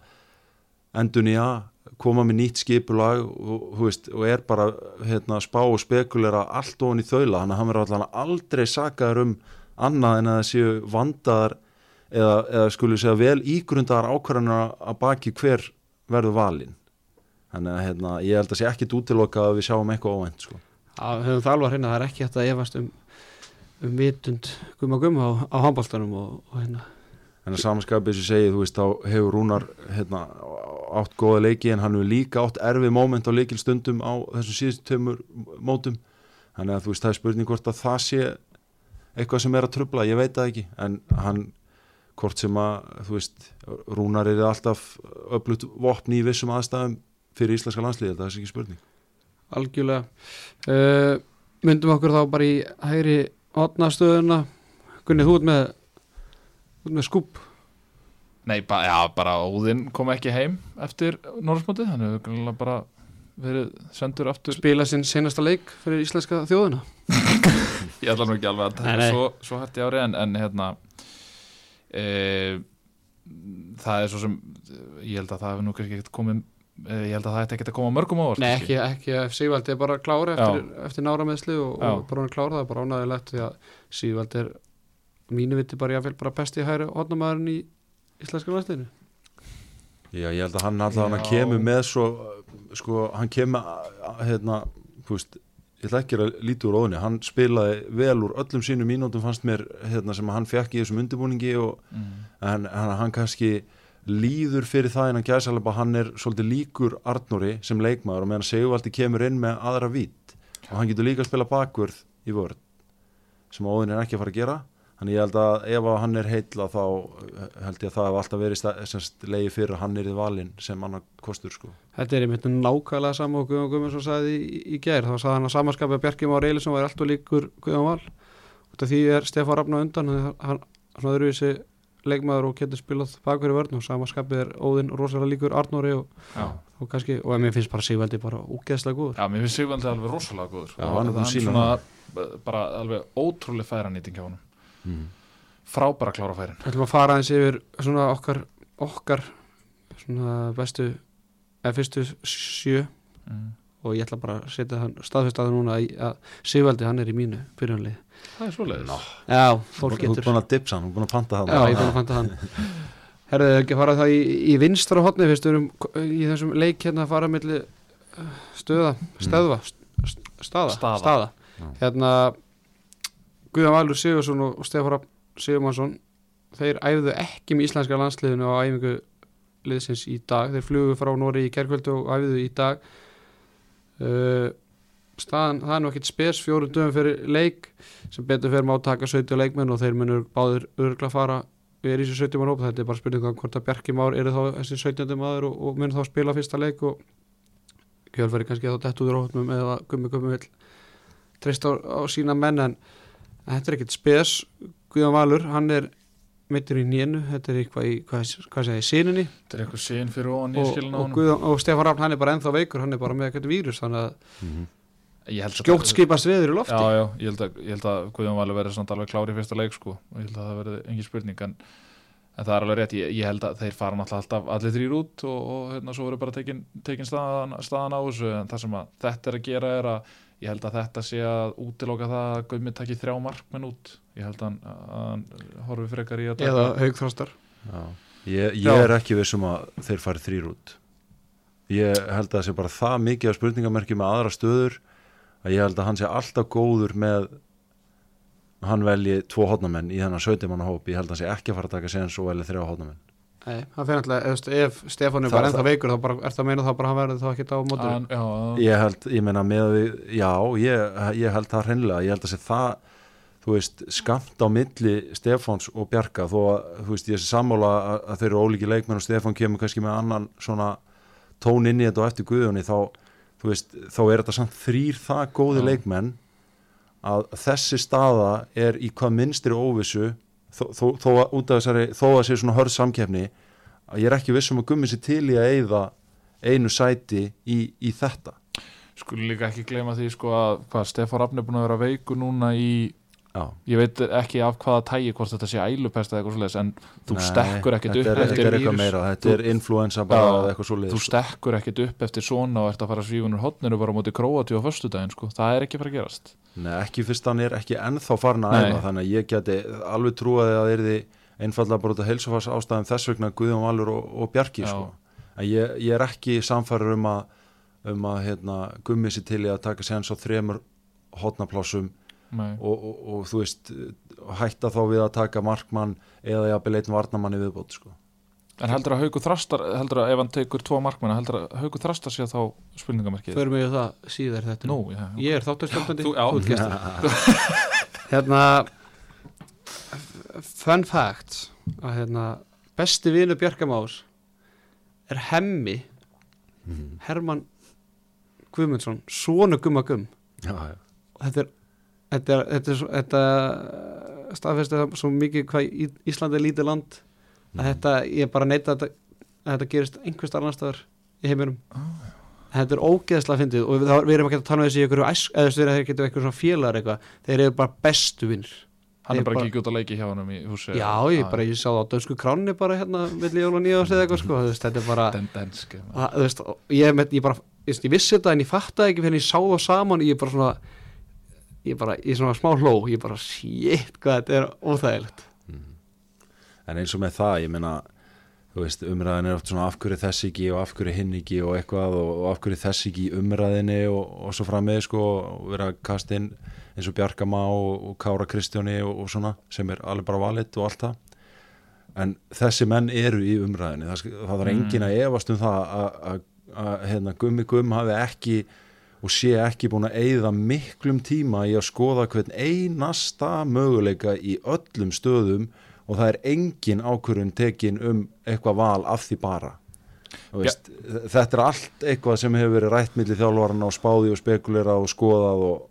endun í að koma með nýtt skipulag og, veist, og er bara hérna, spá og spekulera allt ofan í þaula. Að hann verður allan aldrei sakaður um annað en að það séu vandaðar eða, eða skulu segja vel ígrundaðar ákvarðanar að baki hver verður valinn. Þannig að hérna, ég held að sé ekkit útilokað að við sjáum eitthvað óvænt sko. Já, höfum það alveg að hreina, það er ekki hægt að efast um, um vitund gumma gumma á, á handbóltanum og, og hérna. En að samanskapið sem segið, þú veist, þá hefur Rúnar hérna, átt góða leiki en hann hefur líka átt erfið móment á leikilstundum á þessum síðustu tömur mótum. Þannig að þú veist, það er spurning hvort að það sé eitthvað sem er að trubla, ég veit það ekki en hann, hvort sem að þú veist, Rúnar er alltaf öflut vopn í vissum aðstæðum fyrir íslenska landslíði, það er ekki spurning. Algjörlega. Uh, myndum okkur þá bara í hægri hotnastöðuna Gunni, þú ert með með skúp. Nei, ba já, bara Óðinn kom ekki heim eftir Norðsmótið, hann hefur bara verið sendur aftur. Spila sinn senasta leik fyrir íslenska þjóðuna ég ætla nú ekki alveg að taka nei. svo, svo hætti ári en, en hérna e, það er svo sem ég held að það hefur nú kannski ekkert komið e, ég held að það ætti ekkert að koma mörgum á Nei, ekki, ekki ef Sigvaldi er bara klári eftir, eftir nára meðsli og, og bara hann er klára, það er bara ánægilegt því að Sigvaldi er mínu viti bara jáfnvel bara besti hægri hotnamaðurinn í íslenska landsliðinu. Já, ég held að hann alltaf hann kemur með svo, sko, hann kemur hérna, þú veist ég ætla ekki að líti úr óðinni, hann spilaði vel úr öllum sínum mínútum fannst mér hérna, sem hann fekk í þessum undirbúningi og mm. en hann, hann kannski líður fyrir það en að gæsalaba hann er svolítið líkur Arnóri sem leikmaður og meðan Sigvaldi kemur inn með aðra vít og hann getur líka að spila bakvörð í vörð sem óðin er ekki að fara að gera. Þannig ég held að ef að hann er heitla þá eh, held ég að það hef alltaf verið leiði fyrir að hann er í valinn sem annar kostur sko Þetta er einmitt nákvæmlega sama og Guðjón Guðmundsson sagði í, í gær, þá sagði hann að samanskapið að Bjarki Már Eilisson var alltaf líkur Guðjón Val. Út af því er Stefán Rafn á undan hann, hann svona öðruvísi leikmaður og getur spilað bakverði vörn og samanskapið er Óðinn rosalega líkur Arnóri og, og kannski, og mér finnst bara Sigvaldi bara úgeðslega góður. Já, mér finnst Sigvaldi alveg rosalega góður. Já, Og hann er svona, bara alveg ótrúlega færanýting hjá honum. Mm. frábæra klára færin. Við ætlum að fara eins yfir svona okkar okkar svona bestu eða fyrstu sjö mm. og ég ætla bara að setja hann staðfest að núna í- að Sigvaldi hann er í mínu byrjunlið Það er svoleiðis Ná. Já, Þú fólk ert búin getur að dipsa hann, þú ert búin að panta hann Já, ég er búin að fanta hann Herðu, ekki að fara það í, í vinstra hotni fyrst erum í þessum leik hérna að fara milli uh, stöða, stöðva st- st- staða, Staða. Já. hérna Guðan Valur Sigursson og Stefán Sigurmansson þeir æfðu ekki með íslenska landsliðinu á æfingu liðsins í dag, þeir flugu frá Nóri í kerkvöldu og æfðu í dag. Uh, staðan, það er nú ekkit spes. Fjórum dögum fyrir leik sem betur fyrir má taka 17 leikmenn og þeir munur báður örgla fara við erum í þessu 17 mann hóp, þetta er bara spurning um hvort að Bjarki Már eru þá þessi 17. maður og, og mun þá spila fyrsta leik og kjölfæri kannski þá dett úr hópnum eða gummi gummi vill treyst á, á sína menn en, þetta er ekkit spes. Guðjón Valur, hann er mittur í nénu, þetta er eitthvað í hvað, hvað segja, í síninni Þetta er eitthvað sín fyrir ofan í og, skilin á og, honum. Guðjón, og Stefán Rafn, hann er bara ennþá veikur hann er bara með eitthvað vírus, þannig að Mhm. Ég held að- skjótt skipast viður í lofti. Já, já, ég held að, ég held að Guðjón Valur verði samt alveg klári í fyrsta leik sko. Og ég held að það verði engin spurning en, en það er alveg rétt, ég, ég held að þeir fara alltaf allir þrýr út og, og hérna svo verður bara tekin, tekin staðan, staðan á þessu. En það sem að þetta er að gera er að ég held að þetta sé að útiloka það að Guðmi takki þrjá markmenn út ég held að hann, horfi frekar í að taka eða haugþrástar Já. Ég, ég er ekki vissum að þeir fari þrýr út. Ég held að það sé bara það mikið af spurningamerki með aðra stöður að ég held að hann sé alltaf góður með hann velji tvo hodnamenn í þennan 17 manna hóp ég held að hann sé ekki að fara að taka séns og velja þrjá hodnamenn Nei, það fyrir alltaf, ef, ef Stefán er Það- bara ennþá veikur þá bara, er það að meina þá bara hann verði þá ekki á mótur ég held, ég meina með við já, ég, ég held það hreinlega. Ég held að sé það þú veist, skamt á milli Stefáns og Bjarka þó að, þú veist, ég sé sammála að, að þeir eru ólíki leikmenn og Stefán kemur kannski með annan svona tón inn í þetta og eftir guðunni þá, þú veist, þá er þetta samt þrýr það góði Já. leikmenn að þessi staða er í hvað minnstri óvissu þó, þó, þó, að, út af þessari, þó að sé svona hörð samkeppni að ég er ekki vissum að gummi sér til í að eyða einu sæti í, í þetta Skulle líka ekki gleyma því sko að hvað Stefán Rafn er búin að vera veiku núna í Já, ég veit ekki af hvaða tægi hvort þetta sé ælupest eða eitthvað svoleiðis en þú Nei, stekkur ekkit upp er, þetta eftir er eitthvað vírus. meira, þetta er influensa bara eða eitthvað svo þú stekkur ekkit upp eftir svona og ert að fara svífunur hotninu bara móti króati á föstudaginn sko, það er ekki fara að gerast. Nei, ekki fyrst hann er ekki ennþá farin að æfa þannig að ég geti alveg trúaði að það er einfallega bara út af heilsufars ástæðum þess vegna Guðjón Valur og, og Bjarki sko. en ég, ég er ekki samfæður um að um að hérna, og, og, og þú veist hætta þá við að taka markmann eða jafnvel einn varnamann í viðbót sko. En heldur að Hauku Þrastar, heldur að ef hann tekur tvo markmanna, heldur að Hauku Þrastar sé þá spurningamarkið? Förum við það síðar þetta Nú, já, já. Ég er gestur. Hérna Fun fact að hérna besti vinu Bjarkamás er hemmi Herman Guðmundsson Sónu Gumma Gumm já, já. og þetta er þetta, er, þetta, er, þetta staðfesti það svo mikið hvað Í- Ísland er lítið land að þetta, ég bara neita að þetta, að þetta gerist einhvers annar staðar í heiminum. Þetta er ógeðslega fyndið og þá- við erum ekki að tala um þessi æsk eða þú veist, þeir getur eitthvað svona félagar eitthvað. Þeir eru bara bestu vinnir Hann er bara ekki út að leiki hjá hann í húsi. Já, ég bara, ég sá það á dönsku kránni bara hérna, alveg nýja ást eða eitthvað sko, veist, þetta er bara Den denski að, veist, ég, með, ég bara, ég, vissi þetta en ég fattaði ekki fyrir ég sá það saman ég bara svona ég bara, ég svona smá hló ég bara, shit, hvað þetta er óþægilegt. En eins og með það, ég meina þú veist, umræðin er oft svona af hverju þess ekki og af hverju hinn ekki og eitthvað og, og af hverju þess ekki umræðinni og, og svo fram með sko og vera að kasta inn eins og Bjarkama og, og Kára Kristjáni og, og svona sem er alveg bara valit og allt það. En þessi menn eru í umræðinni það, það er engin að efast um það að- hérna, Gummi Gumm hafi ekki og sé ekki búin að eyða miklum tíma í að skoða hvern einasta möguleika í öllum stöðum og það er engin ákvörðun tekin um eitthvað val af því bara. Þú veist, þetta er allt eitthvað sem hefur verið rætt millir þjálfarna og spáði og spekulera og skoðað og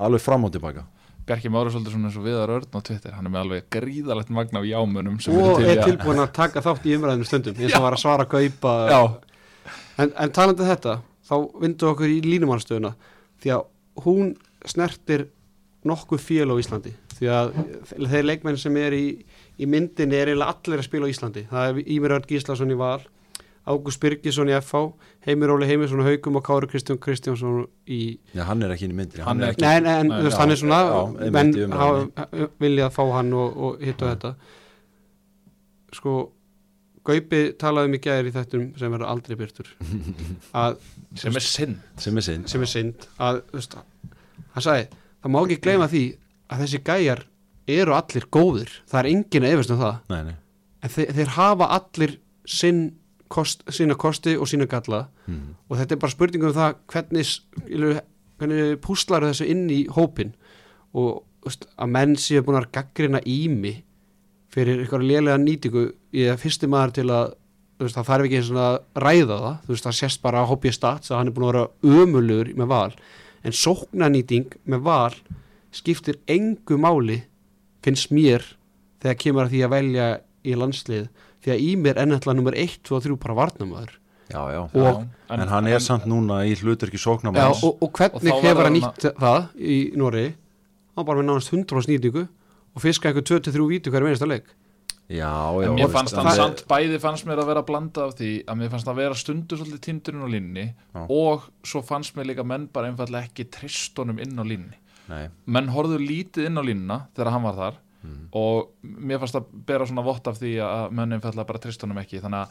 alveg fram og tilbaka. Bjarki Mári er svolítið svona eins og Viðar Örn á Twitter. Hann er með alveg gríðalegt magna af jámunum sem og er tilbúin að taka þátt í umræðinu stundum eins og var að svara að kaupa. Já, en, en talandi um þetta þá vindu okkur í línumannstöðuna því að hún snertir nokkuð fél á Íslandi því að þeir leikmenn sem er í, í myndinni er eiginlega allir að spila á Íslandi. Það er Ímir Örn Gíslason í Val Ágúst Birgisson í FH Heimir Óli Heimisson á Haugum og Kári Kristján Kristjánsson í Já, hann er ekki inn í myndinni Hann er ekki, Nei, nei, en þú veist, hann er svona menn hafa viljað fá hann og, og hitt og þetta. Sko Gaupi talaði um í gæðir í þettum sem verður aldrei byrtur að, sem er sinn sem er sinn sem er synd. Að, veist, hann sagði, það má ekki gleyma því að þessi gæjar eru allir góðir, það er enginn að efast um það. Nei, nei. en þeir, þeir hafa allir sinn kost, sína kosti og sína galla. Mm. og þetta er bara spurning um það hvernig, hvernig púslar þessu inn í hópin og veist, að menn séu búin að gaggrina ími fyrir eitthvað lélega nýtingu ég er fyrsti maður til að þú veist, það þarf ekki eins og að ræða það þú veist, það sést bara að hópið stats að hann er búin að vera ömulugur með val. En sóknanýting með val skiptir engu máli finnst mér þegar kemur að því að velja í landslið því að Ímir er ennættilega nummer 1, 2 og 3 bara varnamöður Já, já. Og- En, hann er samt núna í hlutverki Já, sóknamanns og, og hvernig hefur hann nýtt það í Nóri hann bara með nánast 100 snýtingu og fiska eitthvað 23 vítu hverju einasta leik. Já, já En mér veist, fannst hann er- samt, bæði fannst mér að vera að blanda af því að mér fannst að vera stundu svolítið tindurinn á línni Já. og svo fannst mér líka menn bara einfallega ekki tristunum inn á línni Nei, menn horfðu lítið inn á línna þegar hann var þar Mhm. og mér fannst að bera svona vott af því að menn einfallega bara tristunum ekki. Þannig að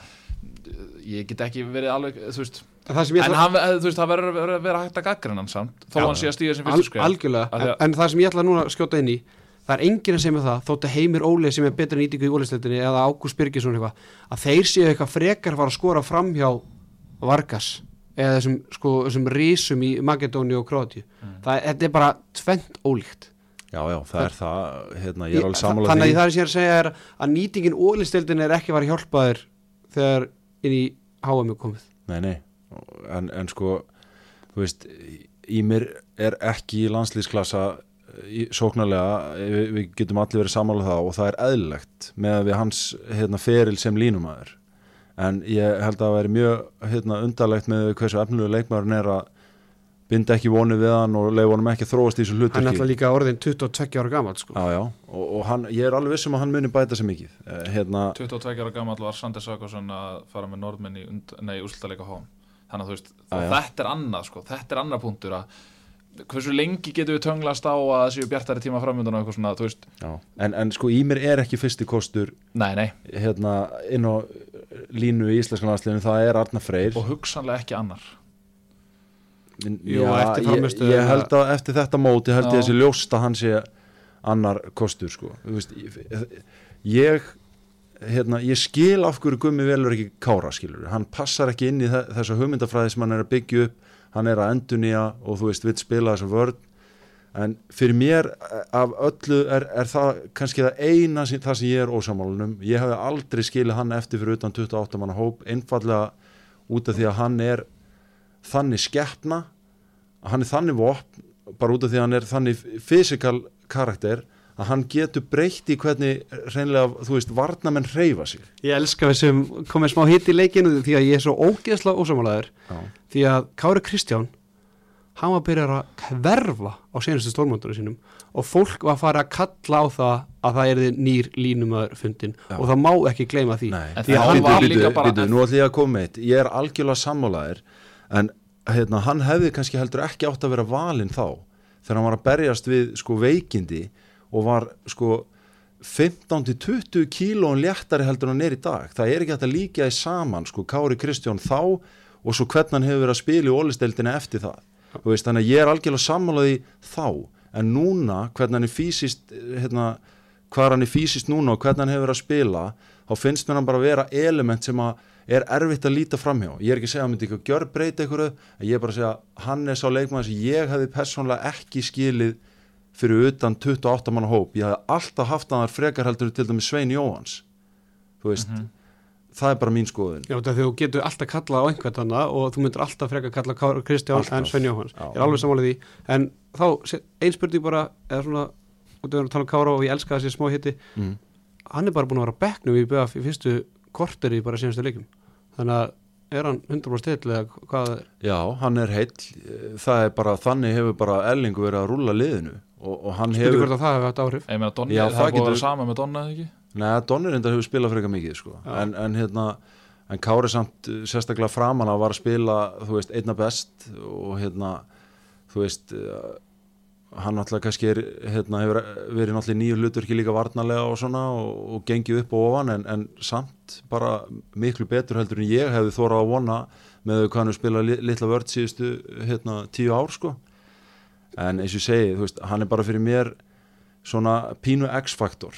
uh, ég get ekki verið alveg þú veist, en það sem ég en ætla, hann, eh, þú veist, það verður að vera hægt að gaggrina hann samt þó Já. hann sé að stíga sem fyrstu skrif algjörlega. Af því en, að- en það sem ég ætla núna að skjóta inn í það er enginn að segja með það þótt að Heimir Óli sem er betra nýtingu í ólisleitinni eða Ágúst Birgisson eitthvað að þeir séu eitthvað frekar fara að skora fram hjá Vargas eða þessum, sko, þessum rísum í Makedóni og Króti Mm. það þetta er bara tvent ólíkt. Já, já, það er það hérna, ég er alveg sammála þannig að því það er sem ég er að segja er að nýtingin ólisteildin er ekki að fara að hjálpa þér þegar inn í HM er komið. Nei, nei, en, en sko þú veist, Ímir er ekki í landslýsklassa sóknarlega, við, við getum allir verið sammála um það og það er eðlilegt með að við hans hérna, feril sem línumæður. En ég held að það væri mjög hérna, undarlegt með hversu efnilegu leikmaðurinn er að binda ekki vonu við hann og leiða honum ekki að þróast í þessu hann er alltaf líka orðin 22 ára gammal sko. Já, já, og, og hann, ég er alveg vissum að hann muni bæta sig mikið. Eh, hérna, 22 ára gammal var Sander Sakarsson að fara með norðmenn í, úrslutaleika HM. Þannig að þú veist, Já, já. þetta er annað sko, þetta er annað punktur að hversu lengi getum við tönglast á að það séu bjartari tíma framöndan og eitthvað svona, þú veist, en, en sko Ímir er ekki fyrsti kostur nei, nei. hérna inn á línu í íslenskan landsliðinu það er Arna Freyr. Og hugsanlega ekki annar. Jú, Já, ég, ég held að eftir þetta móti held ég þessi ljóst að hann sé annar kostur sko. Veist, ég, ég hérna, ég skil af hverju Gummi velur ekki kára skilur, hann passar ekki inn í þe- þessa hugmyndafræði sem hann er að byggja upp hann er að endunýja og þú veist vill spila þessa vörn. En fyrir mér af öllu er, er það kannski það eina sem, það sem ég er ósamálunum ég hefði aldrei skilið hann eftir fyrir utan 28 manna hóp, einfallega út af því að hann er þannig skeppna hann er þannig vopn bara út af því að hann er þannig fysikal karakter að hann getur breytt í hvernig reynlega, þú veist, varnamenn hreyfa sig. Ég elska sem komið smá hitt í leikinu því að ég er svo ógeðslega ósamálaður Já. því að Kári Kristján hann var að byrja að hverfa á senastu stórmóndunum sínum og fólk var að fara að kalla á það að það erði nýr línumöður fundin Já. og það má ekki gleyma því. Nei, En Því að hann var líka bara- bíddu, nú ætlum ég að koma eitt. Ég er algjörlega sammálaðir en hérna, hann hefði kannski heldur ekki átt að vera valinn þá þegar hann var að berjast við sko veikindi og var sko 15-20 kílóin léttari heldur hann er í dag. Það er ekki hægt að líka í saman sko Kári Kristján þá og svo hvernig hann hefur verið að spila í ólisteildina eftir það. Veist, þannig að ég er algjörlega sammálaði þá. En núna hvernig hann er fysiskt hérna, hvað hann er fysiskt núna og hvernig hann hefur verið að spila þá finnst mér hann bara að vera element sem að er erfitt að líta framhjá ég er ekki að segja að hann myndi ekki að gjör breyta en ég er bara að segja hann er sá leikmann sem ég hefði persónlega ekki skilið fyrir utan 28 manna hóp. Ég hefði alltaf haft hann þar frekar heldur en til dæmis Svein Jóhans þú veist, það er bara mín skoðun. Já, þú getur alltaf kallað á einhvern annað og þú myndir alltaf frekar kalla Kári Kristján Alltaf. en Sven Jóhanns. Já. Ég er alveg sammálið því. En þá, se- ein spurning bara eða svona, út af að tala um Kára og ég elska þessi smá hitti mm. hann er bara búin að vera á bekknum í BF í fyrstu korteri bara síðanstu leikum þannig að er hann 100% still eða hvað er? Já, hann er heill. Það er bara, þannig hefur bara Ellingu verið að rúlla liðinu og, og hann spurning hefur hvort að það hefur haft áhrif Ég meina, Donni, Já, það, er búið sama með Donna, eða ekki? Nei, Donner enda hefur spilað frekar mikið sko. En, en hérna en Kári samt uh, sérstaklega framan að var að spila þú veist, einna best og hérna, þú veist uh, hann náttúrulega kannski er hérna, hefur verið náttúrulega nýju hluturki líka varnarlega og svona og, og gengið upp og ofan en, en samt bara miklu betur heldur en ég hefði þórað að vona með hvað hann hefur spilað li, litla vörd síðustu hérna, tíu ár sko en eins og segi, þú veist, hann er bara fyrir mér svona pínu X-faktor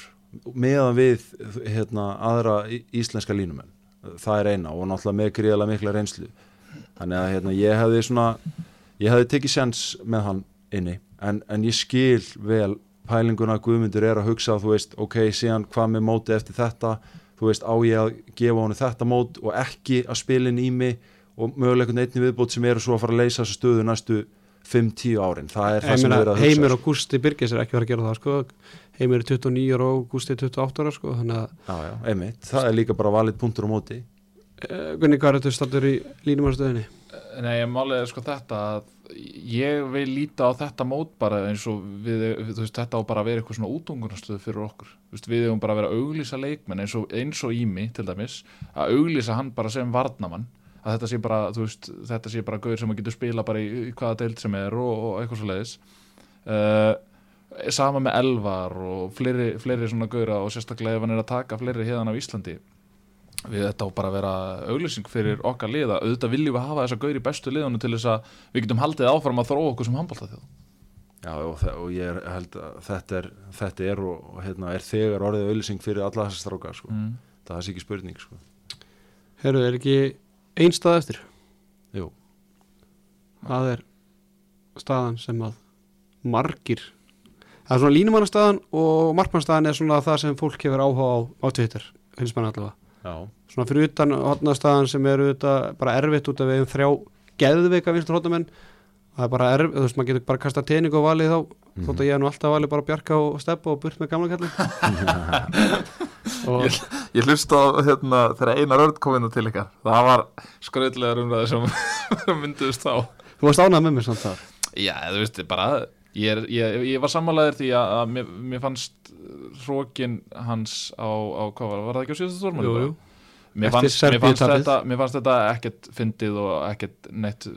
meðan við hérna, aðra íslenska línumenn það er eina og náttúrulega með gríðalega mikla reynslu. Þannig að hérna, ég hefði svona ég hefði tekið sens með hann inni. En, en ég skil vel pælinguna Guðmundur er að hugsa þú veist, ok, síðan hvað með móti eftir þetta? Þú veist, á ég að gefa honum þetta mót og ekki að spila inn í mig og mögulega einhvern einni viðbót sem eru svo að fara að leysa þessu stöðu næstu 5-10 árin, það er það sem meina, er að hugsa Heimir og Gústi Birgis er ekki verið að gera það sko. Heimir er 29 ára og Gústi er 28 ára sko. þannig að Já, já, einmitt, það er líka bara valið punktur á móti uh, Gunni, hvað er þetta stattur í línumarstöðinni? Nei, ég málið er sko þetta að ég vil líta á þetta mót bara eins og við, þú veist, þetta á bara að vera eitthvað svona útungunarstöðu fyrir okkur veist, við hefum bara að vera að auglýsa leikmenn eins og, eins og Ími til dæmis að auglýsa hann bara sem varnamann að þetta sé bara, þú veist, þetta sé bara gauður sem að getur spila bara í, í hvaða deild sem er og, og eitthvað svo leiðis uh, sama með Elvar og fleiri, fleiri svona gauðra og sérstaklega ef hann er að taka fleiri hérna á Íslandi við þetta á bara að vera auglýsing fyrir okkar liða, auðvitað viljum við hafa þessa gaur í bestu liðunum til þess að við getum haldið áfram að þróa okkur sem handbólta þjóð Já, og, og ég held að þetta er, þetta er og, og hérna, er þegar orðið auðlýsing fyrir alla þessar strákar sko. mm. það er ekki spurning sko. Herru, er ekki ein stað eftir? Jú, Það er staðan sem að margir Það er svona línumannastæðan og markmannstæðan er svona það sem fólk hefur áhuga á á Twitter, finnst mann allavega. Já, svona fyrir utan hotnastæðan sem þetta bara erfitt út af við um þrjá geðveika vinstur hotnamenn það er bara erfitt, þú veist, maður getur bara kasta tening og valið þá, þótt að ég er nú alltaf valið bara bjarga og steppa og burt með gamla kallin og Ég hlusta á hérna þegar Einar Örd kom inn til ykkar. Það var skröðlegar umræði sem mynduðist þá. Þú varst ánað með mér samt það Já, þú veist, bara ég, er, ég, ég var sammálaðir því að, að mér, mér fannst hrókin hans á, á hvað var, var það ekki á síðastu stórmæli? Jú, jú. Mér fannst, mér, fannst þetta, mér fannst þetta ekkert fyndið og ekkert neitt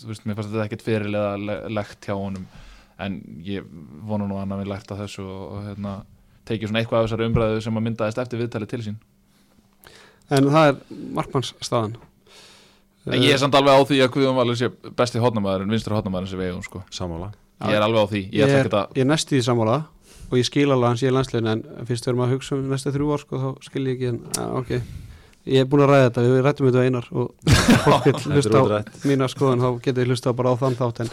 þú veist, mér fannst þetta ekkert fyrirlega le- legt hjá honum. En ég vona nú að hann hafi lært af þessu og, og hérna, tekið svona eitthvað af þessari umræðu sem að myndaðist eftir viðtalið til sín. En það er markmannsstaðan. En ég er samt alveg á því að Guðjón Valur sé besti hotnamaðurinn, vinstri hotnamaðurinn sem við eigum sko. Sammála. Ég er alveg á því, ég Ég er, ég er næst í því sammála og ég skil alveg hans ég er landslegin en fyrst við erum að hugsa um næstu þrjú ár sko, þá skil ég ekki en ja, ok ég er búin að ræða þetta, við rættum þetta einar og fólk vil hlusta á mína skoðan þá getur við hlusta bara á þann þátt en,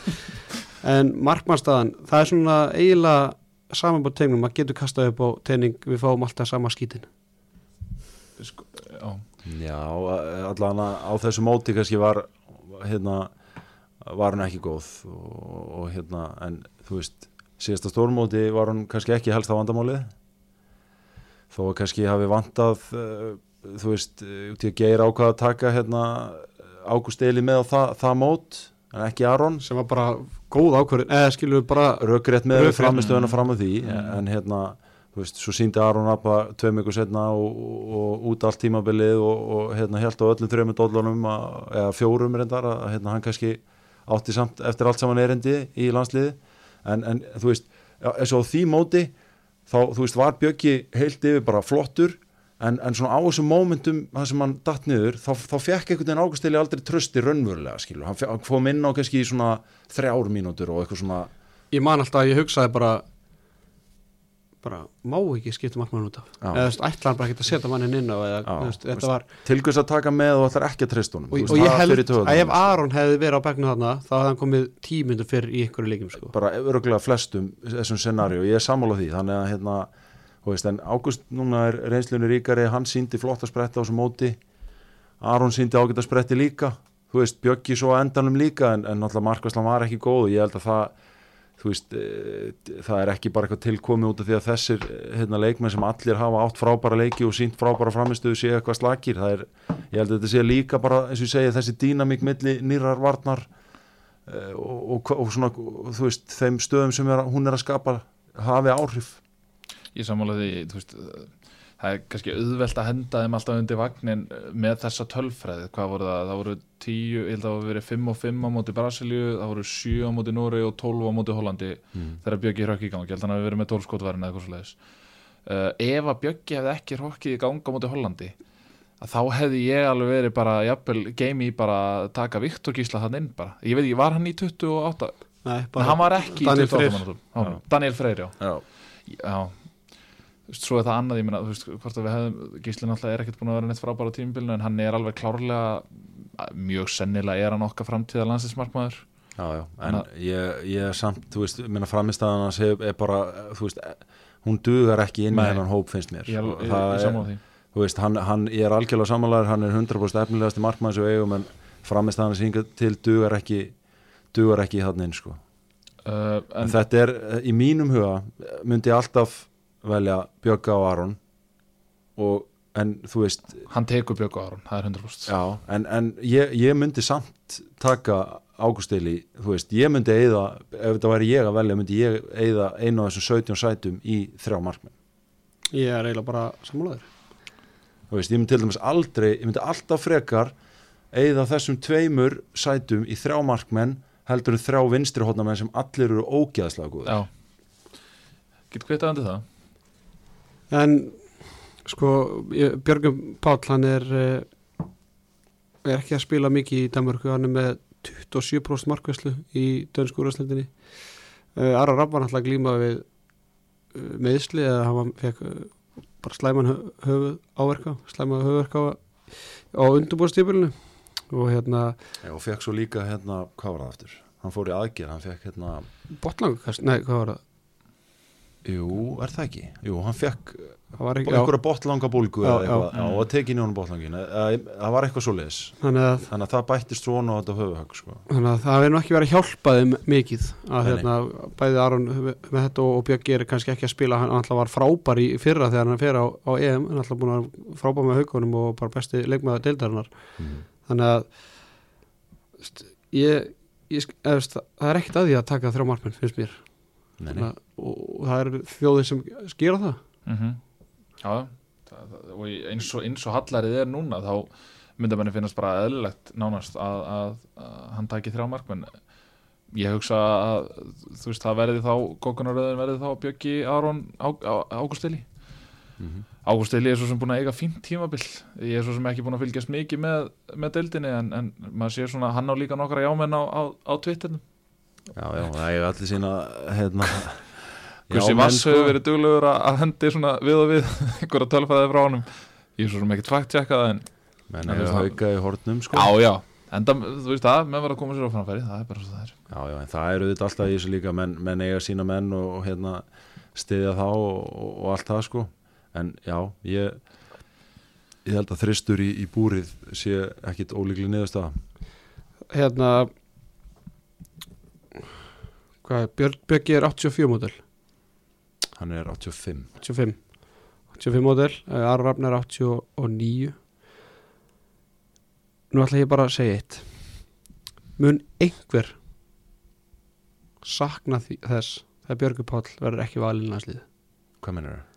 en markmannstaðan það er svona eiginlega saman búin tegnum að getur kastað upp á tegning við fáum alltaf sama skítin. Sko, já. Já, allan á þessu móti kannski var hérna var hún ekki góð og, og hérna, en þú veist síðasta stórmóti var hún kannski ekki helst á vandamálið. Þó kannski hafi vantað uh, þú veist, uh, út í að geira ákvað að taka hérna Ágúst Eli með á það, það mót en ekki Aron. Sem var bara góð ákvörðin eða við bara rökrétt með framistöðuna fram að því Mm. en hérna, þú veist, svo síndi Aron Abba tveim ykkur setna og, og, og út allt tímabilið og, og hérna held á öllum þrejum dollunum eða fjórum reyndar að hérna hann kannski átti samt eftir allt saman erindi í landsliði en, en þú veist, já, eins og því móti þá, þú veist, var Bjöggi heilt yfir bara flottur en, en svona á þessum mómentum það sem hann datt niður, þá, þá fekk einhvern veginn Águsteli aldrei trösti raunverulega, skilur hann, hann fóð minna á kannski svona þrjár mínútur og eitthvað svona ég man alltaf að ég hugsaði bara bara má ekki skipta markmann út af eða ætla hann bara ekki að setja mannin inn á eða, Já, þú veist, þú þetta var til hvers að taka með og ætlar ekki að treysta honum og, og ég held að ef mér, Aron hefði verið á begnu þarna þá hefði hann komið tímyndu fyrr í einhverju leikim sko. sko. bara örgulega flestum þessum scenaríu, ég er sammála því þannig að hérna, veist, en Ágúst núna er reynslunni ríkari, hann síndi flott að spretta á þessum móti. Aron síndi ágætt að spretti líka. Þú veist, Bjöggi svo á endanum líka en, en náttúrulega Markvæslan var ekki góð ég held að það þú veist, e, það er ekki bara eitthvað tilkomið út af því að þessir eh, hérna, leikmenn sem allir hafa átt frábæra leiki og sínt frábæra framistöðu séu eitthvað slakir. Það er, ég held að þetta sé líka bara eins og ég segi þessi dýnamík milli nýrar varnar eh, og, og, og svona, þú veist, þeim stöðum sem er, að- hún er að skapa hafi áhrif Ég sammála því, þú veist það er kannski auðvelt að henda þeim alltaf undir vagnin með þessa tölfræði hvað voru það, það voru 10 ég held að það voru verið 5 og 5 á móti Brasilíu það voru 7 á móti Núri og 12 á móti Hollandi þegar Bjöggi hrökk í gang. Ég held að hann hafi verið með 12 skotverðin eða eitthvað svo leiðis uh, ef að Bjöggi hefði ekki hrokkið í gang á móti Hollandi að þá hefði ég alveg verið bara jafnvel game í bara að taka Viktor Gísla hann inn bara, ég veit ekki, var hann í 28 Nei, Nei, hann var ekki Daniel í 28 Freyr. Daniel Freyr, já. Já. Já, svo er það annað, ég meina, þú veist, hvort að við hefðum, Gíslinn alltaf er ekkert búin að vera neitt frábæra tímbilinu en hann er alveg klárlega, mjög sennilega er hann okkar framtíða landsinsmarkmaður. Já, já, en Þannig ég, ég er samt, þú veist, minna framistæðan hans er, bara, þú veist, hún dugar ekki inn í Nei. hennan hóp finnst mér Ég, Og ég, ég, sammála því. þú veist, hann, hann, ég er algjörlega samanlegar hann er 100% efnilegasti markmann sem við eigum en framistæðan sem hingað til dugar ekki dugar ekki hann inn sko. Uh, en en þetta er, í mínum huga myndi alltaf velja Bjögga og Aron og, en þú veist hann tekur Björg á Aron, það er 100%. já, en, en ég, ég myndi samt taka Ágústili, þú veist, ég myndi eigða, ef þetta væri ég að velja myndi ég eigða einu af þessum 17 sætum í þrjá markmenn ég er eiginlega bara sammálaður þú veist, ég myndi til dæmis aldrei ég myndi alltaf frekar eigða þessum tveimur sætum í þrjá markmenn heldur þrjá vinstri hótnamenn sem allir eru ógeðslega góður Já. Getur kveitað undir það? En sko Björgum Páll hann er eh, er ekki að spila mikið í Danmarku hann er með 27% markvæslu í dönsku úrvæsleldinni uh, Ara Rapp var náttúrulega glíma við uh, meðsli eða hann fekk bara slæman hö- höfuð áverka slæman höfuðverka á, á undurbúrstípilinu og hérna Já, og fekk svo líka hérna, hvað var það aftur? Hann fór í aðgerð, hann fekk hérna botlangukast, nei hvað var það jú, er það ekki? Jú, hann fekk ekki, einhverja botlanga bólgu Já, eða eitthvað, já. já, og tekin í honum botlangin það var eitthvað svo leis þannig að þannig að það bættist svona á þetta höfuhögg sko. Þannig að það hefur nú ekki verið að hjálpa þeim mikið að hérna, bæði Aron með þetta og, Björk er kannski ekki að spila hann alltaf var frábær í fyrra þegar hann fer á, á EM hann alltaf búin að frábær með haugunum og bara besti leikmaður deildarinnar Mhm. þannig að ég, ég st, það er ekkert að því að taka þrjá markmenn finnst mér. Þannig og, og það er þjóðir sem skýra það. Mm Já, það, það, og eins og, eins og hallarið er núna þá myndi manni finnast bara eðlilegt nánast að, að, að hann taki þrjá markmenn. Ég hugsa að þú veist það verði þá, gókunaröðin verði þá Bjöggi Aron Ágústili Mhm. Ágúst Eli er svo sem búin að eiga fínt tímabil. Ég er svo sem ekki búin að fylgjast mikið með, með deildinni en, en maður sér svona hann á líka nokkra jámenn á, á, á Twitternum Já, já, það er allir sína hérna. Vass menn, sko. hefur verið duglegur að hendi svona við og við einhverja tölfræði frá honum? Ég er svo sem ekkert fakt tjekkað en menn En er að hauka í hornum sko. já já, enda þú veist það, menn var að koma sér á framfæri það er bara svo það er. Já, já, en það eru þetta alltaf í þessu líka menn, menn eiga sína menn og, og hérna stiðja þá og, og, og allt það sko. En já, ég ég held að þristur í, í búrið sé ekkit ólíkli niðurstaða. Hérna hvað, er, Björn Björki er 84 módel? Hann er 85 85 85 módel, Aron Rafn er 89 nú ætla ég bara að segja eitt. Mun einhver sakna þess þegar Björgur Páll verður ekki valinn landslið hvað mennur það?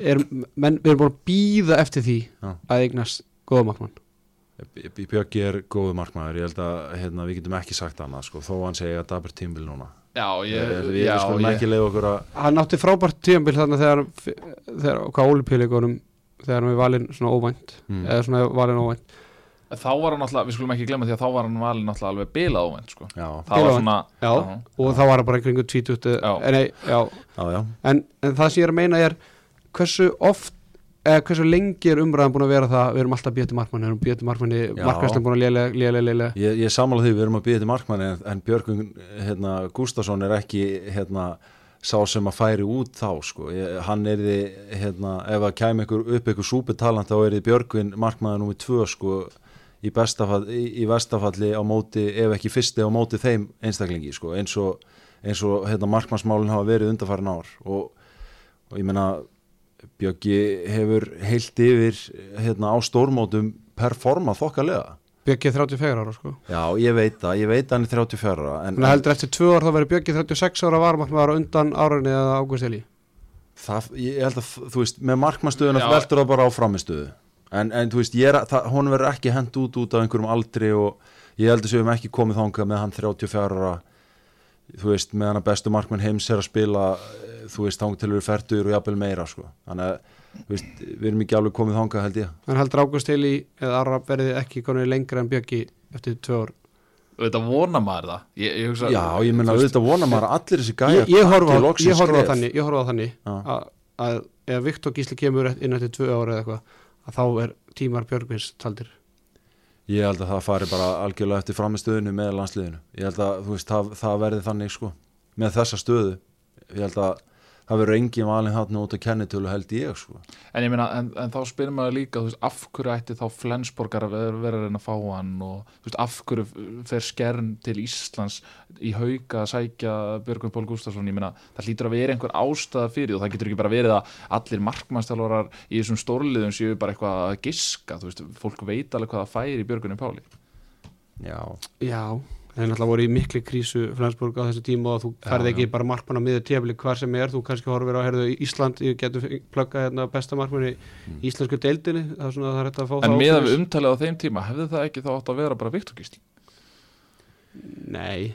er, menn, við erum búin að býða eftir því Já. að eignast góða markmann. Björki er góðu markmaður. Ég held að hérna, við getum ekki sagt annað sko, þó hann segja að dabur tímbil núna já, ég, skulum ekki leiða okkur að hann átti frábært tíðanbíl þarna þegar, þegar hvað ólupíleikunum þegar hann var valinn svona óvænt mm, eða svona valinn óvænt. Þá var hann alltaf, við skulum ekki glemma því að þá var hann valinn alltaf alveg bilað óvænt sko. já, það var Bilað svona já, og þá var hann bara kringu 20 Já. en, nei, já, já, já, en, en það sem ég er að meina er hversu oft eða hversu lengi er umræðan búin að vera það við erum alltaf býðið til markmanni, við erum býðið til markmanni Já. markvæslan búin að lélega, lélega, lélega Ég, ég samála því við erum að býða til markmanni en, en Björgun hérna, Gústason er ekki hérna, sá sem að færi út þá sko. ég, hann er því hérna, ef að kæmi ykkur, upp ykkur súpitalant þá er því Björgun markmanni númið tvö sko, í, bestafall, í, í vestafalli á móti, ef ekki fyrsti á móti þeim einstaklingi sko, eins og, eins og hérna, markmannsmálinn hafa verið undarfærin ár og, og ég meina Björgi hefur heilt yfir hérna, á stórmótum performa þokkalega. Bjöggi er 34 ára sko. Já, ég veit það, ég veit hann er 34 en, Þannig að heldur eftir tvö ár þá verður Bjöggi 36 ára varmarkmaður á undan áraunni eða Ágúst Eli það, ég held að, þú veist, með markmannstöðuna Já. veltur það bara á framistöðu en, en þú veist, er, hún verður ekki hend út út af einhverjum aldri og ég held að séum ekki komið þangað með hann 34 ára þú veist, með hann að bestu markmann heims er að spila eh, þú veist, þangað til við færtur og jafnvel meira sko. þannig að, þú veist, við erum ekki alveg komið þangað held ég. En heldur Ágúst Eli eða Arra verði ekki konið lengra en Bjöggi eftir tvö ár? Þetta vona maður það. Ég, ég hugsa, Já, ég menna, auðvitað vona maður að allir þessi gæja Ég, ég horfa á, þannig, ég horfa á þannig að, að ef Viktor Gísli kemur inn eftir tvö ára eða eitthvað að þá er tímar Björgvins taldir Ég held að það fari bara algjörlega eftir framistöðinu með landsliðinu. Ég held að veist, það, það verði þannig sko með þessa stöðu. Ég held að það verður engin valin þarna út á kennitölu held ég sko. en ég meina, en, en þá spyrir maður líka veist, af hverju ætti þá Flensborgar að vera, vera að reyna að fá hann og veist, af hverju fer skern til Íslands í hauka að sækja Björgun Pól Gustafsson, ég meina það hlýtur að vera einhver ástæða fyrir og það getur ekki bara verið að allir markmannstjálfarar í þessum stórliðum séu bara eitthvað að giska, þú veist, fólk veit alveg hvað það færi í Björgunni Páli. Já, Já, þeir náttúrulega voru í mikli krísu Flensburg á þessu tíma og þú færði ekki bara markmann á miður tefli hvar sem er, þú kannski horfir á herðu Ísland, ég getur pluggað hérna besta markmann í íslensku deildinni. Það er svona það er hægt að fá en það meðan ókeypis. við umtalið á þeim tíma hefði það ekki þá átt að vera bara Viktor Gísli? Nei,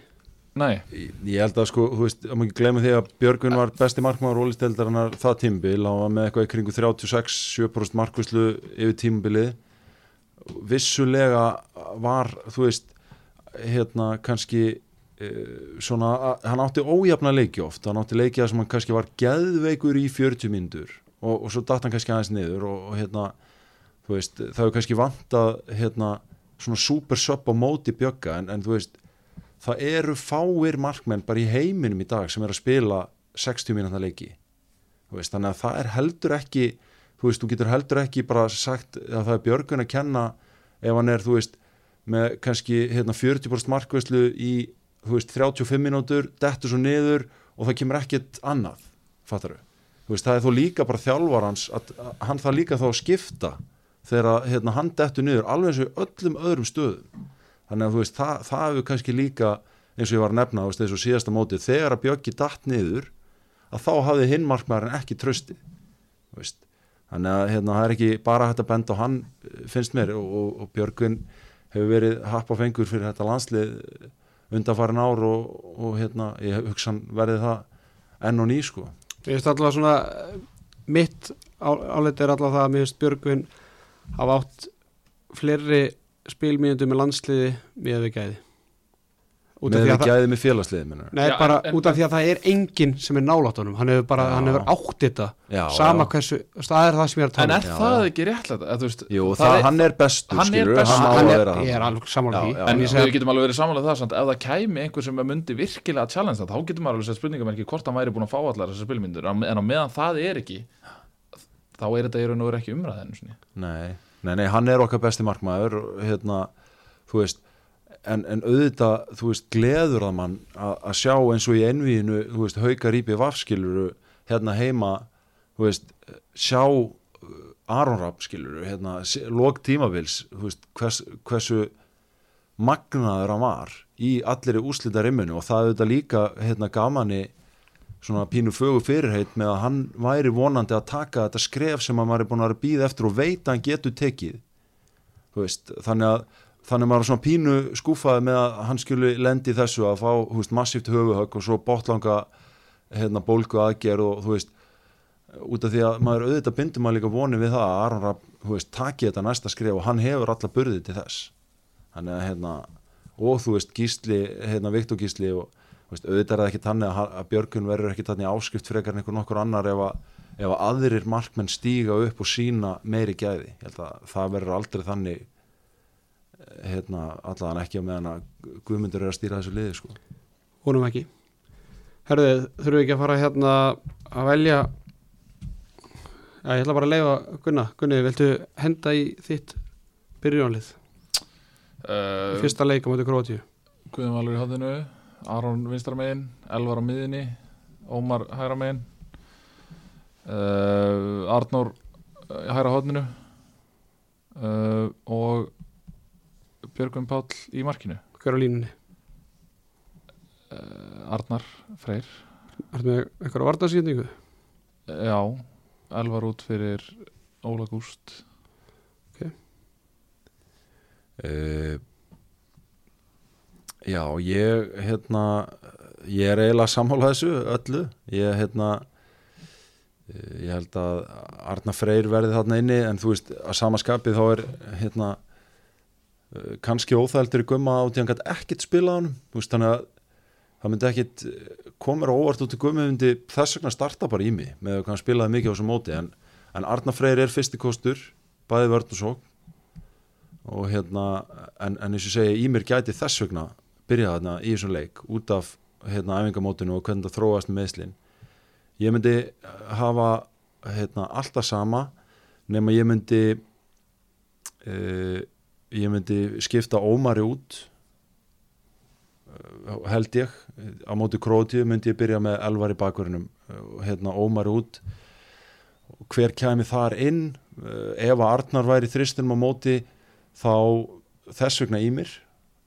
Nei, ég, ég held að sko, þú veist, að maður ekki glemja því að Björgun var besti markmaður rólisteldarinnar það tímabil, hann var með eitthvað í kringu 36-7% markvislu yfir tímabilið. Vissulega var, þú veist, hérna kannski uh, svona, að- hann átti ójafna leiki oft, hann átti leiki að sem hann kannski var geðveikur í 40 myndur og, og svo datt hann kannski aðeins niður og, og hérna, þú veist, það hefur kannski vantað hérna svona super sub á móti bjögga en, en þú veist, það eru fáir markmenn bara í heiminum í dag sem er að spila 60 mínúta leiki. Veist, þannig að það er heldur ekki þú veist, þú getur heldur ekki bara sagt að það er Björgun að kenna ef hann er, þú veist, með kannski hérna 40% markvæslu í veist, 35 mínútur, dettur svo niður og það kemur ekkert annað fattar veist, það er þó líka bara þjálfarans að, að hann það líka þá að skipta þegar hérna, hann dettur niður alveg eins og öllum öðrum stöðum. Þannig að veist, það, það hefur kannski líka eins og ég var að nefna, veist, eins og síðasta mótið þegar að Bjöggi datt niður að þá hafði hinn markmaðurinn ekki trösti þannig að hérna, það er ekki bara hægt að benda á hann finnst mér og, og, og Björgvin hefur verið happ á fengur fyrir þetta landslið undanfarin ár og, og hérna, ég hugsa verði það enn og ný sko. Ég veist alltaf svona mitt áleiti er alltaf það að mér finnst Björgvin hafa átt fleiri spilmínundum með landsliði við gæði. út af með því við að það gæði með félagsliði Nei, Já, bara en- út af því að það er enginn sem er nálátt honum, hann hefur bara, Já. hann hefur átt þetta já, sama já. hversu, það er það sem ég er að En tala er Já, það já. ekki réttlega? Veist, Jú, það, er- hann er bestur hann er skilur, bestur. hann hann að er, ég er alveg Já, því já. En við getum alveg verið samanlega það samt, ef það kæmi einhver sem myndi virkilega að challenge það, þá getur maður alveg sett spurningamerki hvort hann væri búin að fá allar þessar spilmyndur en á meðan það er ekki þá er þetta í raun en, en auðvitað, þú veist, gleður það mann að að sjá eins og í envíinu þú veist, haukar íbjöð vafskiluru hérna heima, þú veist sjá uh, Aron Rapp skiluru, hérna, lok tímabils þú veist, hvers, hversu magnaður hann var í allir í úslita rimminu og það auðvitað líka hérna gamani svona pínu fögu fyrirheit með að hann væri vonandi að taka þetta skref sem að maður er búin að að býða eftir og veit að hann getur tekið. Veist, þannig að þannig að maður svona pínu skúfaði með að hann skuli lendi þessu að fá veist, massíft höfuhögg og svo botlanga hérna, bólgu aðgerð og þú veist út af því að maður auðvitað bindur maður líka voni við það að Aron Rapp, taki þetta næsta skref og hann hefur alla burði til þess. Þannig að hérna og þú veist, gísli, hérna Viktor Gísli og veist, auðvitað er það ekki þannig að, að Björgun verður ekki þannig áskrift frekar en einhver nokkur annar ef að, ef að aðrir markmenn stíga upp og sína meiri gæði, ég held að það verður aldrei þannig hérna, allan ekki á meðan að Guðmundur er að stýra þessu liði sko. honum ekki. Herðu, þurfum við ekki að fara hérna að velja? Já, ég ætla bara að leifa Gunna, Gunni, viltu henda í þitt byrjónlið, Uh, fyrsta leik á móti Krótíu Guðum Valur í hóðinu, Aron vinstra megin, Elvar á miðinni, Ómar hægra megin, uh, Arnór uh, í hægra hóðinu uh, og Björgum Páll í markinu, hver á línunni, uh, Arnar Freyr, ertu með eitthvað vartaskýndingu? já, Elvar út fyrir Óla Gúst, uh, Já, ég hérna ég er eiginlega sammála þessu öllu. Ég hérna eh, ég held að Arna Freyr verði þarna inni en þú veist að samaskapið þá er hérna eh, kannski óþæltur í gumma á því hann gæti ekkit spila á hann veist, þannig að það myndi ekkit komur óvart út í gummi myndi þess vegna starta bara í mig með að hann spilaði mikið á þessu móti. En, en Arna Freyr er fyrsti kostur bæði vörn og sók og hérna en, en eins og segja í mér gæti þess vegna byrja þarna í þessum leik út af hérna æfingamótinu og hvernig það þróast með meðslin ég myndi hafa hérna alltaf sama nema ég myndi uh, ég myndi skipta Ómari út uh, held ég. Á móti Krótíu myndi ég byrja með Elvar í bakverðinum uh, hérna Ómari út. Hver kæmi þar inn? Uh, ef að Arnar væri þristinum á móti þá þess vegna í mér.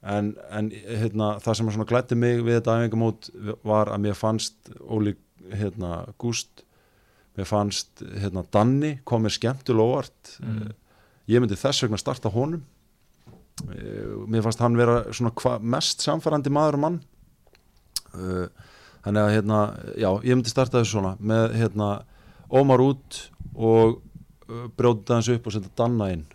En, en hérna, það sem svona glætti mig við þetta æfingamót var að mér fannst Óli hérna, Gúst mér fannst hérna, Danni kom mér skemmtulega óvart. Mm. ég myndi þess vegna starta honum. Eh, mér fannst hann vera svona hva, mest samfærandi maður og mann. Eh, þannig að hérna, já, ég myndi starta þessu svona með hérna, Ómar út og uh, brjóta hans upp og setja Danna inn.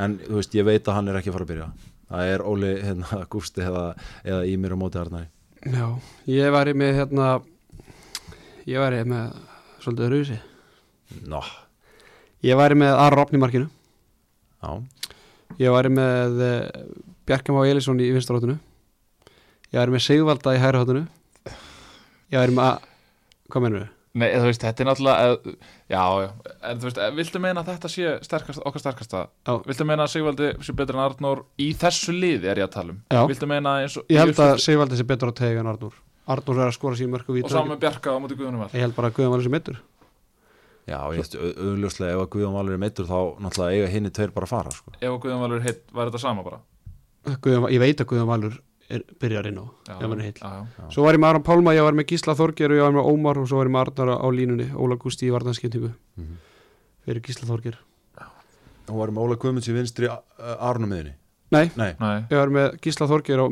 En þú veist, ég veit að hann er ekki að fara að byrja. Það er Óli hérna, Gústi eða, eða Ímir á móti Arnari. Já, ég væri með hérna ég væri með svolítið rausi Nó, ég væri með Rofn í markinu. Já, ég væri með uh, Bjarkam á Elísson í vinstaróttinu ég væri með Sigvalda í hægrihóttinu ég væri með hvað mennur við? Nei, þú veist, þetta er náttúrulega eð, Já, já, en þú veist, eh, viltu meina að þetta sé sterkast, okkar sterkasta. Viltu meina að Sigvaldi sé betur en Arnór í þessu liði er ég að tala um? Já. Viltu meina eins og ég held að Sigvaldi sé betur á tegi en Arnúr Arnúr er að skora sín mörg og Og saman með Bjarka á móti Guðunum val. Ég held bara að var þessi metur já, ég veist auðljóslega ef að Guðjón Valur er meittur þá náttúrulega eiga hinni tveir bara að fara sko. Ef Guðun valur heitt, var þetta sama bara? Guðan, ég veit að Guðan Valur er, byrjar inn á ef hann er já. Svo var ég með Aron Pálma, ég var með Gísla Þorger og ég var með Ómar og svo var ég með Arnar á línunni Óla Gústi í vartanskiptingu Mhm. fyrir Gísla Þorger og varum Óla Guðmunds í vinstri uh, Arnumiðinni Nei, Nei, Nei, ég var með Gísla Þorger á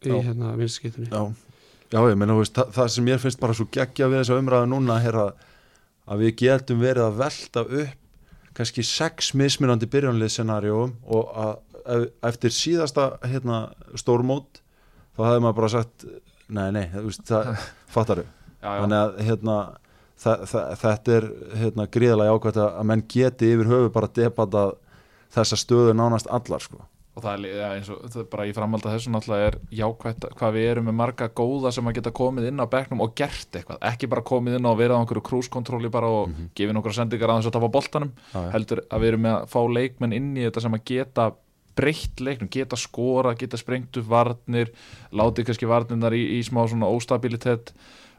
Já, Já. hérna já. Já, ég meina, veist, það, það sem ég finnst bara svo geggja við þessa umræðu núna er að, að við getum verið að velta upp kannski sex mismunandi byrjunlið scenarióum og að ef- eftir síðasta hérna, stórmót þá hefði maður bara sagt nei, nei, veist, það fattar já. þannig að hérna, þa þa þetta er hérna, gríðalega jákvæmt að menn geti yfir höfu bara debatað þessa stöðu nánast allar sko. Og það er ja, eins og það er bara í framhald að þessu náttúrulega er jákvætt hvað við erum með marga góða sem að geta komið inn á bekknum og gert eitthvað, ekki bara komið inn og verið á einhverju krúskontróli bara og mm gefið nokkra sendingar að þess að tafa boltanum. Já, já. heldur að við erum með að fá leikmenn inn í þetta sem að geta breytt leiknum, geta skora, geta sprengt upp varnir, látið kannski varnirnar í, í smá svona óstabilitet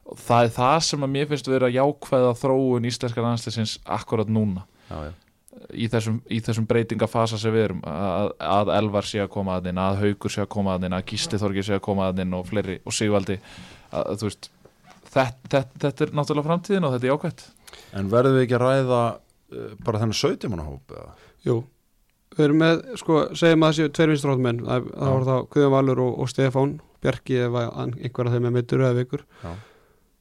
og það er það sem að mér finnst vera jákvæða þróun íslenskar landsleisins í þessum, í þessum breytingafasa sem við erum að, að Elvar sé að koma að inn að Haugur sé að koma að inn að Gísli Þorgir sé að koma að inn og fleiri og Sigvaldi að, að, þú veist, þetta, þetta, þetta er náttúrulega framtíðin og þetta er jákvætt en verðum við ekki að ræða uh, bara þennan 17 manna hóp eða? Jú, við erum með, sko, segjum að það séu tveir vinstróðmenn, það, það voru þá Guðjón Valur og, og Stefán, Bjarki ef að hann- einhver af þeim er meittur eða vikur Já.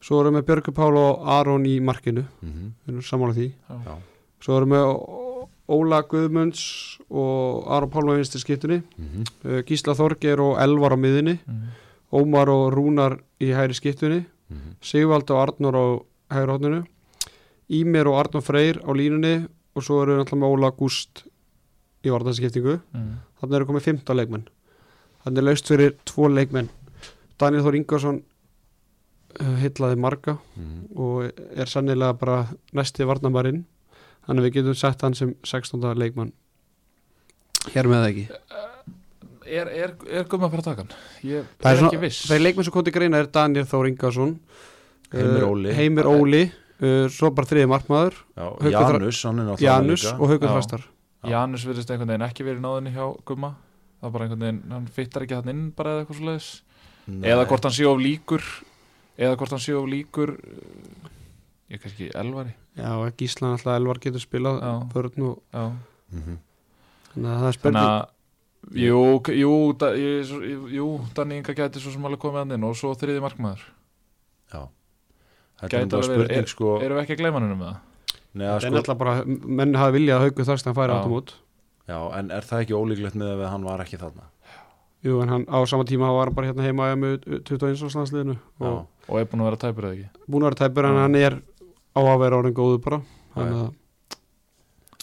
svo erum við Björgu Pál og Aron í markinu, Mm -hmm. Svo erum við Óla Guðmunds og Aron Pál á vinstri skiptunni, Mm uh, Gísla Þorger og Elvar á miðinni, mm. Ómar og Rúnar í hæri skiptunni. -hmm. Sigvald og Arnur á hægri hóttinu Ímir og Arnur Freyr á línunni og svo erum við alltaf með Óla Gúst í vartanskiptingu Mm. þannig eru komið 15 leikmenn. Þannig er laust fyrir tvo leikmenn. Daniel Þór Ingarsson uh, hillaði marga Mhm. og er sannilega bara næsti varnamarinn þannig að við getum sett hann sem 16. leikmann. Hér með það ekki. Er, er, er gumma að fara að taka hann? Ég Það er er svona- ekki viss þeir leikmenn sem kom til greina er Daniel Þór Ingarsson Heimir uh, Óli. Heimir Óli uh, svo bara þriði markmaður. Janus, hann er náttúrulega Janus og Haukur Já. Fastar Janus virðist einhvern veginn ekki verið náðinni hjá gumma. Það er bara einhvern veginn, hann fittar ekki hann inn bara eða eitthvað svo leiðis eða hvort hann sé of líkur eða hvort hann sé of líkur ég er kannski elvari Já, Gíslan alltaf Elvar getur spilað börn og já Mhm. þannig að það er Þannig spurning að Jú, jú, da, ég, svo- jú Danni Inga gæti svo sem alveg komið hann inn og svo þriði markmaður Já. Þetta er Gæti alveg verið. spurning sko Erum við ekki að gleyma hann um það? Nei, er sko, náttúrulega bara, menn hafa viljað að Haukur Þarstan færi Já. átum út Já, en er það ekki ólíklegt með að hann var ekki þarna? Jú, en hann á sama tíma var hann bara hérna heima með 21. landsliðinu Já, og Og er búin að vera tæpur eða ekki? búin að vera tæpur en hann er á að vera orðin góðu bara þannig Já, að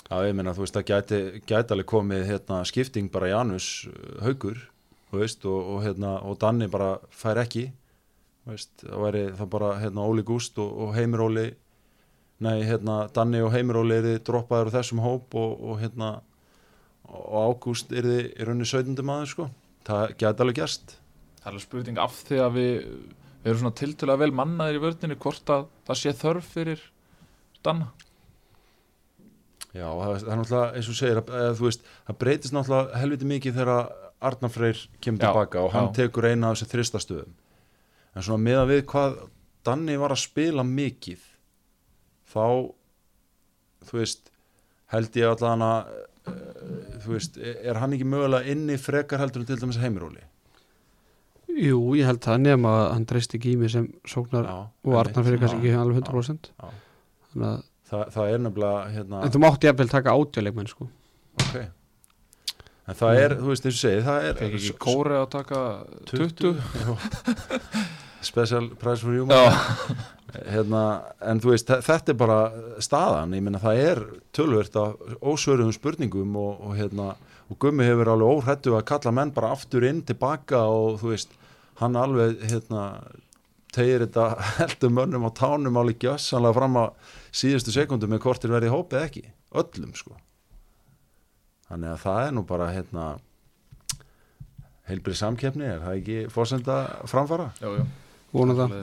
Já, ég meina, þú veist, það gæti, gæti alveg komið hérna, skipting bara Janus uh, haugur, þú veist, og, og, hérna, og Danni bara fær ekki, þú veist, það væri það bara hérna, Óli Gúst og, og Heimir Óli, nei, hérna, Danni og Heimir Óli eru droppaður úr þessum hóp og, og hérna, og Ágúst eru í rauninni 17. maður, sko, það gæti alveg gerst. Það er alveg spurning af því að við við erum svona tiltölulega vel mannaðir í vördinni hvort að það sé þörf fyrir Danna Já, það, er náttúrulega, eins og segir, að, að, veist, það breytist náttúrulega helviti mikið þegar Arnar Freyr kemur tilbaka og hann já. tekur eina af þessi þristastöðum. En svona meðan við hvað Danni var að spila mikið, þá, þú veist, held ég allan að, uh, þú veist, er hann ekki mögulega inni frekar heldur en til dæmis heimiróli? Jú, ég held það nema að hann treysti ekki í mig sem sóknar og Arnar fyrir kannski ekki alveg 100% Já. þannig að, Það, það er nefnilega, hérna, en þú mátti jafnvel taka átjáleikmenn sko. Ok. En það er, þú veist, eins og segið, það er... Fekk ekki kóri að taka 20 Special price for Já, hérna, en þú veist, þe- þetta er bara staðan, ég meina það er tölvert af ósvöruðum spurningum og, og hérna, og Gummi hefur alveg óhrættu að kalla menn bara aftur inn tilbaka og þú veist, hann alveg hérna, tegir þetta heldum mönnum á tánum alveg gjössanlega fram að síðustu sekundum með hvort er verið í hópið ekki, öllum sko. Þannig að það er nú bara hérna heilbrið samkeppni, er það ekki fórsenda framfara? já, já vona það.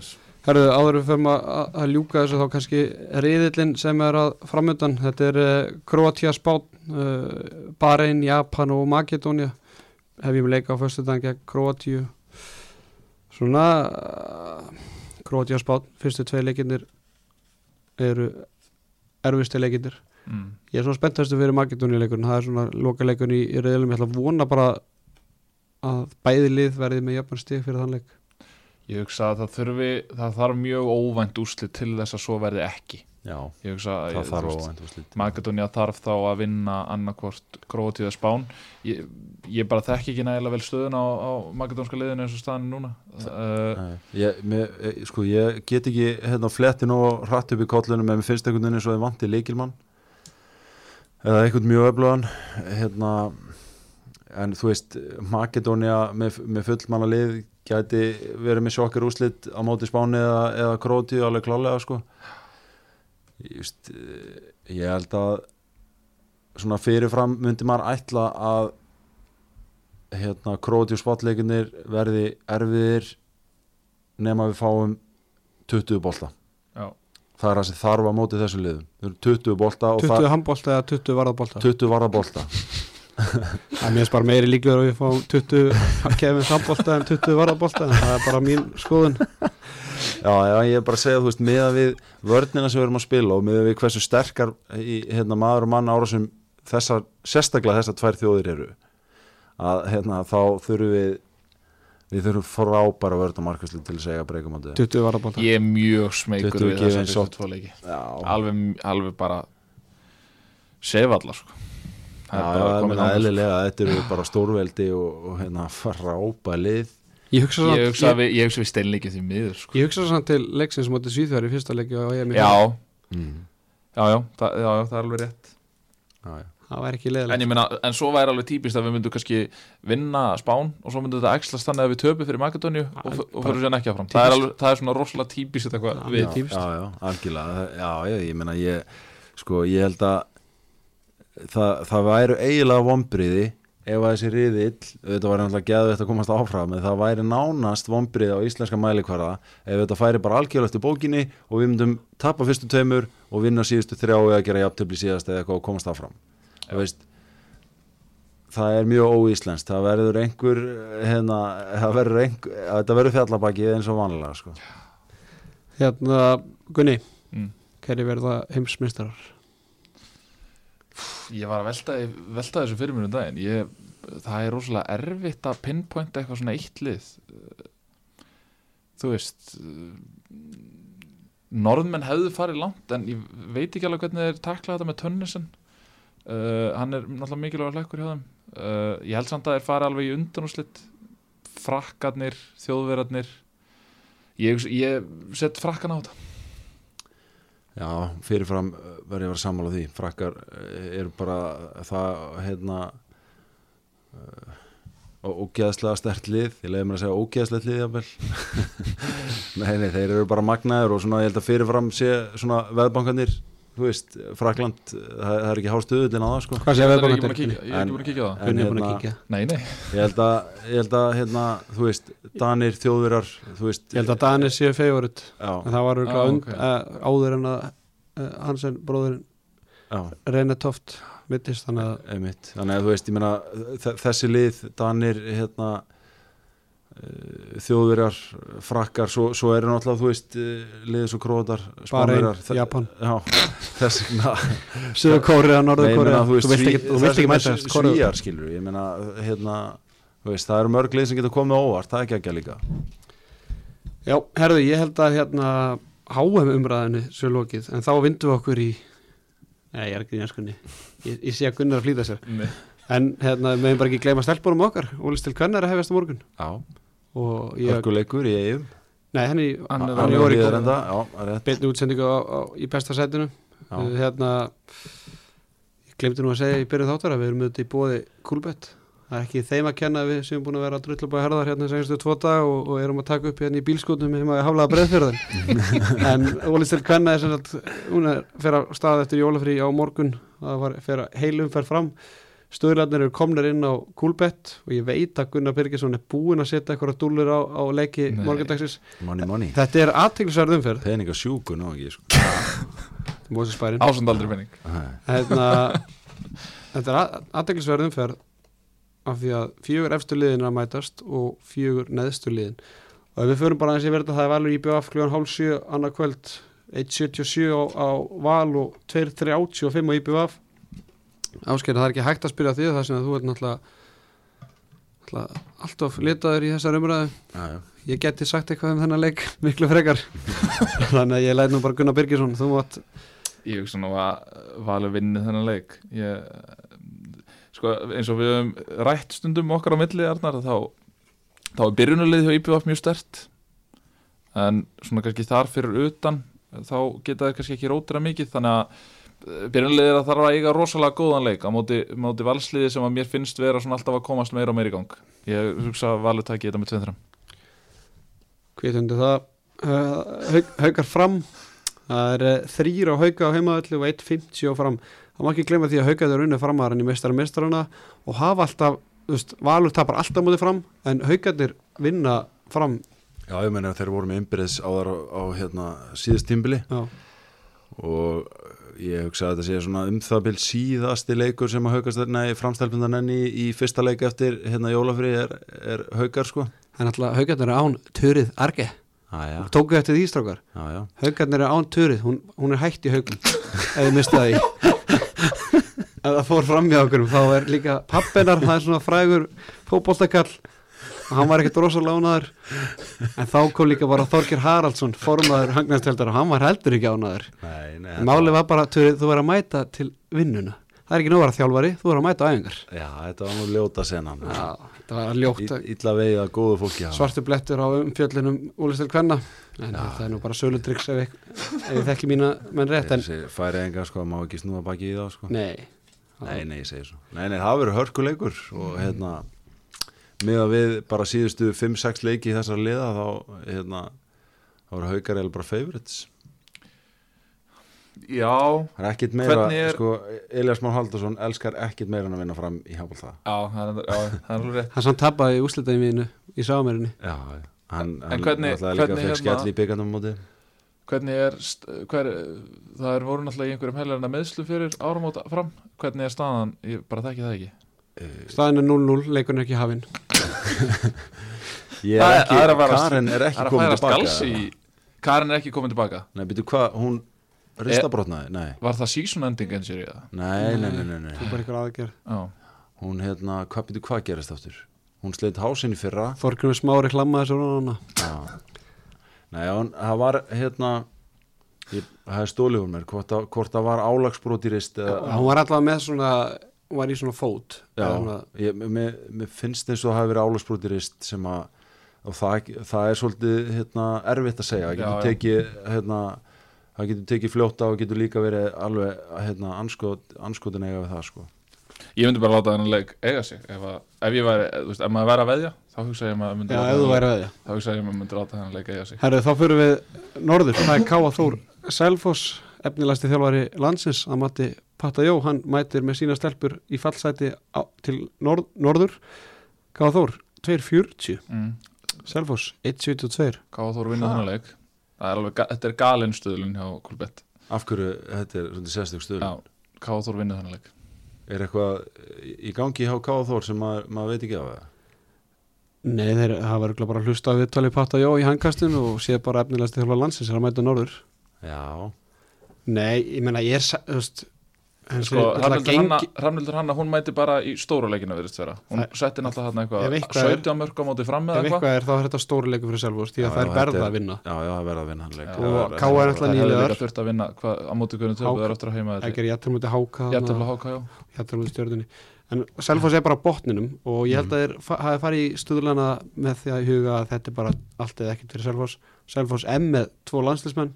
Herðu, áður við fyrir að, að- ljúka þessu þá kannski riðillin sem er að framöndan þetta er uh, Kroatia, Spán uh, Bahrein, Japan og Makedónia hef ég með leika á föstu dag gegn Kroatíu svona Kroatia, Spán, fyrstu tvei leikinir eru erfistu leikinir mm. ég er svona spenntastu fyrir Makedónia leikurinn það er svona loka leikurinn í, í riðilum ég ætla að vona bara að bæði lið verði með jöfnum stig fyrir þann leik. Ég hugsa að það þurfi það þarf mjög óvænt úslit til þess að svo verði ekki Já, ég hugsa að það ég- þarf þá að vinna annarkvort Króatíða Spán. Ég, ég bara þekki ekki nægilega vel stöðun á, á makedónska liðinu eins og staðan er núna. Uh, Nei, ég, mér, eh, sko, ég get ekki hérna flettin og hratt upp í kollunum en mér finnst einhvern veginn eins og þið vanti leikilmann eða einhvern mjög öflugan hérna en þú veist, Makedónia með, með fullmanna lið gæti verið með sjokkar úslit á móti Spáni eða, eða Króti alveg klálega sko just, ég held að svona fyrirfram myndi maður ætla að hérna Króti og spotleikinir verði erfiðir nema við fáum 20 bolta. Já, það er það sem þarf að móti þessu liðum. Þau eru 20 bolta og 20 handbólta eða 20 varðabólta 20 varða bolta það er mér bara meiri líklegur að við fáum 20 kefins handbólta en 20 varðabólta það er bara mín skoðun já, já, ég er bara að segja, þú veist, miða við vörnina sem við erum að spila og miða við hversu sterkar í, hérna, maður og mann árásum þessar, sérstaklega þessar tvær þjóðir eru að hérna, þá þurfum við við þurfum frábæra vörn og markvæslu til að segja breykum á þetta 20 varðabólta ég er mjög smeykur 20 við gefin þessar sótt. fyrstu tvo leiki. Já, alveg, alveg bara sefallar sko. já, já, ég meina eðlilega þetta eru bara stórveldi og, og hérna frábæra lið ég hugsa ég samt hugsa ég, við, ég hugsa við steinleikið því miður sko. ég hugsa samt til leiksins mótið Svíþjóðar í fyrsta leiki og ég já, mm. já, já, það, já, já, það er alveg rétt já, já. það væri ekki en leðilegt ég meina, en svo væri alveg típist að við myndum kannski vinna Spán og svo myndum þetta æxlast þannig að við töpum fyrir Makedóniu og, og fyrir sér ekki áfram það er, alveg, það er svona rosalega típist eitthvað Já, við típist. já, já, algjörlega já, já, ég meina ég sko, ég held að það, það væru eiginlega vombriði ef að þessi riðill, þetta var náttúrulega geðveitt að komast áfram, en það væri nánast vombriði á íslenska mælikvarða ef þetta færi bara algjörlega eftir bókinni og við myndum tapa fyrstu tveimur og vinna síðustu þrjá eða gera jafntöfli síðast eða eitthvað og komast áfram þú veist það er mjög óíslenskt, það verður einhver hérna, það verður einhver þetta verður fjallabaki eins og vanlega sko. hérna, Gunni, Mm. hverju verða heimsmeistarar ég var að velta, velta þessu fyrir mér um daginn. Ég, það er rosalega erfitt að pinpointa eitthvað svona eitt lið. Þú veist norðmenn hefðu farið langt en ég veit ekki alveg hvernig þeir takla þetta með Tönnisen uh, hann er náttúrulega mikilvægur lekkur hjá þeim. Uh, ég held samt að þeir fari alveg í undanúslit frakkarnir, þjóðverarnir ég, ég set frakkan á þetta Já, fyrirfram uh, verður ég að vera sammála því. Frakkar uh, eru bara það hérna uh, ógeðslega stert lið. Ég leiði mér að segja ógeðslega lið nei, nei, þeir eru bara magnaður og svona ég held að fyrirfram sé veðbankanir, þú veist Frakland, það, það er ekki hástuðullin á það sko. Hvað sé Ég við ekki búin að kíkja- ég er ekki búin að kíkja á það. Gunni er búin að hérna- kíkja? Nei, nei, ég held að, ég held að hérna, þú veist, Danir, Þjóðvirar þú veist, ég held að Danis séu já, en það var Ah, und, ok. uh, áður en að uh, Hansen bróðurinn já. Reine Toft mittist þannig að Einmitt. Þannig að þú veist, ég meina þ- þessi lið, Danir hérna þjóðverjar frakkar, svo, svo eru náttúrulega þú veist, uh, liðið svo krótar. Já, þess vegna. Suður Kóriða, Norður Kóriða þú vilt ekki, ekki mæta þessi svíjar skilur, ég meina hérna, þú veist, það eru mörg lið sem getur komið óvart, það er ekki ekki líka. Já, herðu, ég held að hérna HM umræðinu svo lokið en þá vindum við okkur í Nei, ég er ekki í næskunni ég, ég sé að Gunnar flýta sér. En hérna, hefum bara ekki gleyma stelpunum okkar Ólist til Kvennar að hefjast á morgun. Já, og ég, hörkuleikur í eigum nei, henni Hann er í rétt. Beinni útsendingu á, á, í besta sætinu. Já. uh, hérna ég glemdi nú að segja í byrju þáttar að við erum auðvitað í bóði Kúlbett. Það er ekki þeim að kenna við sem búin að vera að drullu bæði herðar hérna senstu tvo dag og, og erum að taka upp hérna í bílskotnum sem að haflaða breðfjörðin en Ólistil Kvenna er sem sagt hún er að stað eftir jólafrí á morgun. Það var að heilum fer fram stöðlarnir eru komnir inn á Kúlbett og ég veit að Gunnar Birgisson er búinn að setja eitthvað dúllur á, á leiki money, þetta er aðteglisverð umferð. Peninga sjúku nú ekki sko. Ásandaldri penning Nei. hérna, þetta er aðdeglisverð umferð af því að fjögur efstu liðin er að mætast og fjögur neðstu liðin. Og ef við förum bara aðeins í verða það er valur í BF kljóðan hálf 7 annað kvöld 1.77 á, á val og 2.35 á IBF Áskeið það er ekki hægt að spyrja því það sem að þú ert náttúrulega náttúrulega alltof litaður í þessar umræðu. Já, já. ég geti sagt eitthvað um þennan leik miklu frekar. Þannig að ég læt nú bara Gunnar Birgisson þú mátt Ég hugsa nú að Valur vinni þennan leik. Ég, sko, eins og við höfum rætt stundum okkar á milli Arnar, þá, þá er byrjunarlið hjá IPVF mjög stert en svona kannski þar fyrir utan þá geta þeir kannski ekki rótira mikið þannig að byrjunarlið er að þarf að eiga rosalega góðan leik á móti, móti valsliði sem að mér finnst vera svona alltaf að komast meira og meira í gang. Ég hugsa að Valur taki þetta með 2-3 Hvítundi það? Uh, haug, Haugar fram. Það er uh, þrýr á hauga á heimaðalli og 1.50 á fram. Það má ekki glemma því að hauga þeir unni framar í mestara mestarana og hafa alltaf þú veist, Valur tapar alltaf mútið fram en haugarnir vinna fram. Já, ég meina þeir voru með innbyrðis áðar á, á hérna, síðast tímbili. Já, og ég hugsa að þetta sé svona um það bil síðasti leikur sem að haugast nei, framstælpundan enn í, í fyrsta leik eftir hérna jólafri er, er haugar sko. En alltaf haugarnir er án Turið Arge. Já, Tóku eftir því strákar. Já. Haugarnir er án Turið, hún, hún er hætt í haugum það í. Ef það fór fram í okkur þá er líka pappinar, það er svona frægur fótboltakall. og hann var ekkert rosalega ánaður en þá kom líka bara Þorgir Haraldsson formaður hangnæðstjöldar og hann var heldur ekki ánaður málið var bara, Turið, þú verður að mæta til vinnuna. Það er ekki nú að þjálfari, þú verður að mæta á æfingar. Já, þetta var nú ljóta senan. Já, þetta var ljótt. Í- Illa vegið að góðu fólki hafa. svartu blettur á umfjöllinum Úlistel Kvenna. En það er nú bara sölutryggs ef, ég- ef ég þekki mína menn rétt en færi enga sko, má ekki snúa baki í þá sko. Nei, Nei, nei, ég segi svo. Nei, nei, það verður hörkuleikur og hérna með að við bara síðustu 5-6 leiki í þessar liða þá hérna þá eru haukar eða bara favorites. Já, Það er ekkit meira, er- sko Elias Már Haldarsson elskar ekkit meira en að vinna fram í handbólta já, það er, já, það er alveg rétt. Hann samt tappaði í úslitaði mínu í sámerinni Já, hann, hvernig- náttúrulega líka hvernig fekk hérna- skell í byggandum móti. Hvernig er, hver, það er voru náttúrulega í einhverjum helgarna meðslu fyrir áramóta fram. Hvernig er staðan, ég bara þekki það ekki staðin er 0-0, leikurinn er ekki hafinn. Ég Það er ekki, er er er komin tilbaka skals í Karin er ekki komin tilbaka Nei, byrju hvað, hún ristabrotnaði, nei. Var það season ending eins og ég það? Nei, nei, nei, nei, nei. þú bara ykkur aðgerð. Já, Hún hérna, hvað byrju hvað gerist aftur? Hún sleitt hásinn í fyrra. Þorgrunum smári hlammaði þessu rónana Já. Nei, það var hérna ég, það er stólið hún mér hvort, að- hvort það var álagsbrót í rist hún var allavega með svona var í svona fót. Já, svona, ég, mér, mér finnst eins og það hafi verið álagsbrót í rist sem að það, það er svolítið hérna, erfitt að segja, það getur tekið hérna, það getur tekið fljóta og getur líka verið alveg hérna, anskot, anskotin eiga við það sko. Ég myndi bara láta þennan leik eiga sig. Ef, að, ef ég væri, þú veist, ef maður væri að veðja Þá hugsa ég að maður myndi já, láta þennan- væri veðja. Þá hugsa ég að maður myndi láta þennan leik eiga sig. Herru, þá fyrir við norður, það er Káa Þór Selfoss, efnilegsti þjálfari landsins að mati Patta Jó, hann mætir með sína stelpur í fallsæti á, til norð, norður. Káa Þór, 2.40 mm. Selfoss, 1.72 Káða Þór vinna þennan leik. Það er alveg, ga- Þetta er galinn stöðlun hjá Kulbett af hverju þetta er svona sérstök stöð Já, Káða Þór vinna leik. Er eitthvað í gangi hjá Káða Þór sem maður, maður veit ekki af það Nei, þeir hafa örugglega bara hlusta á viðtali Patta Jó í hangkastinu og sé bara efnilegasti þjálfari landsins er að mæta norður. Já, Nei, ég meina ég er þú veist, Sko, þetta Hrafnildur Hanna, hún mæti bara í stóru leikina virðist vera. Hún Það- setti náttúrulega hann Ef eitthvað eitthvað er- 17 mörg á móti fram ef eða eitthvað. eitthvað er þá er þetta stóri leikur fyrir Selfoss því að það er verða þetta er- að vinna. Já, já, það verða að vinna hann leik. Það Og KR er alltaf Það hefði nýliðar. líka þurft að vinna á móti hvernig töpu Hák- það er eftir að heima Það gerir jættur mútið háka Jættefla háka, já. Jættur mútið stjörnunni. En Selfoss er bara á botninum og ég held að þeir fa- hafi farið í stuðlana með því að huga að þetta er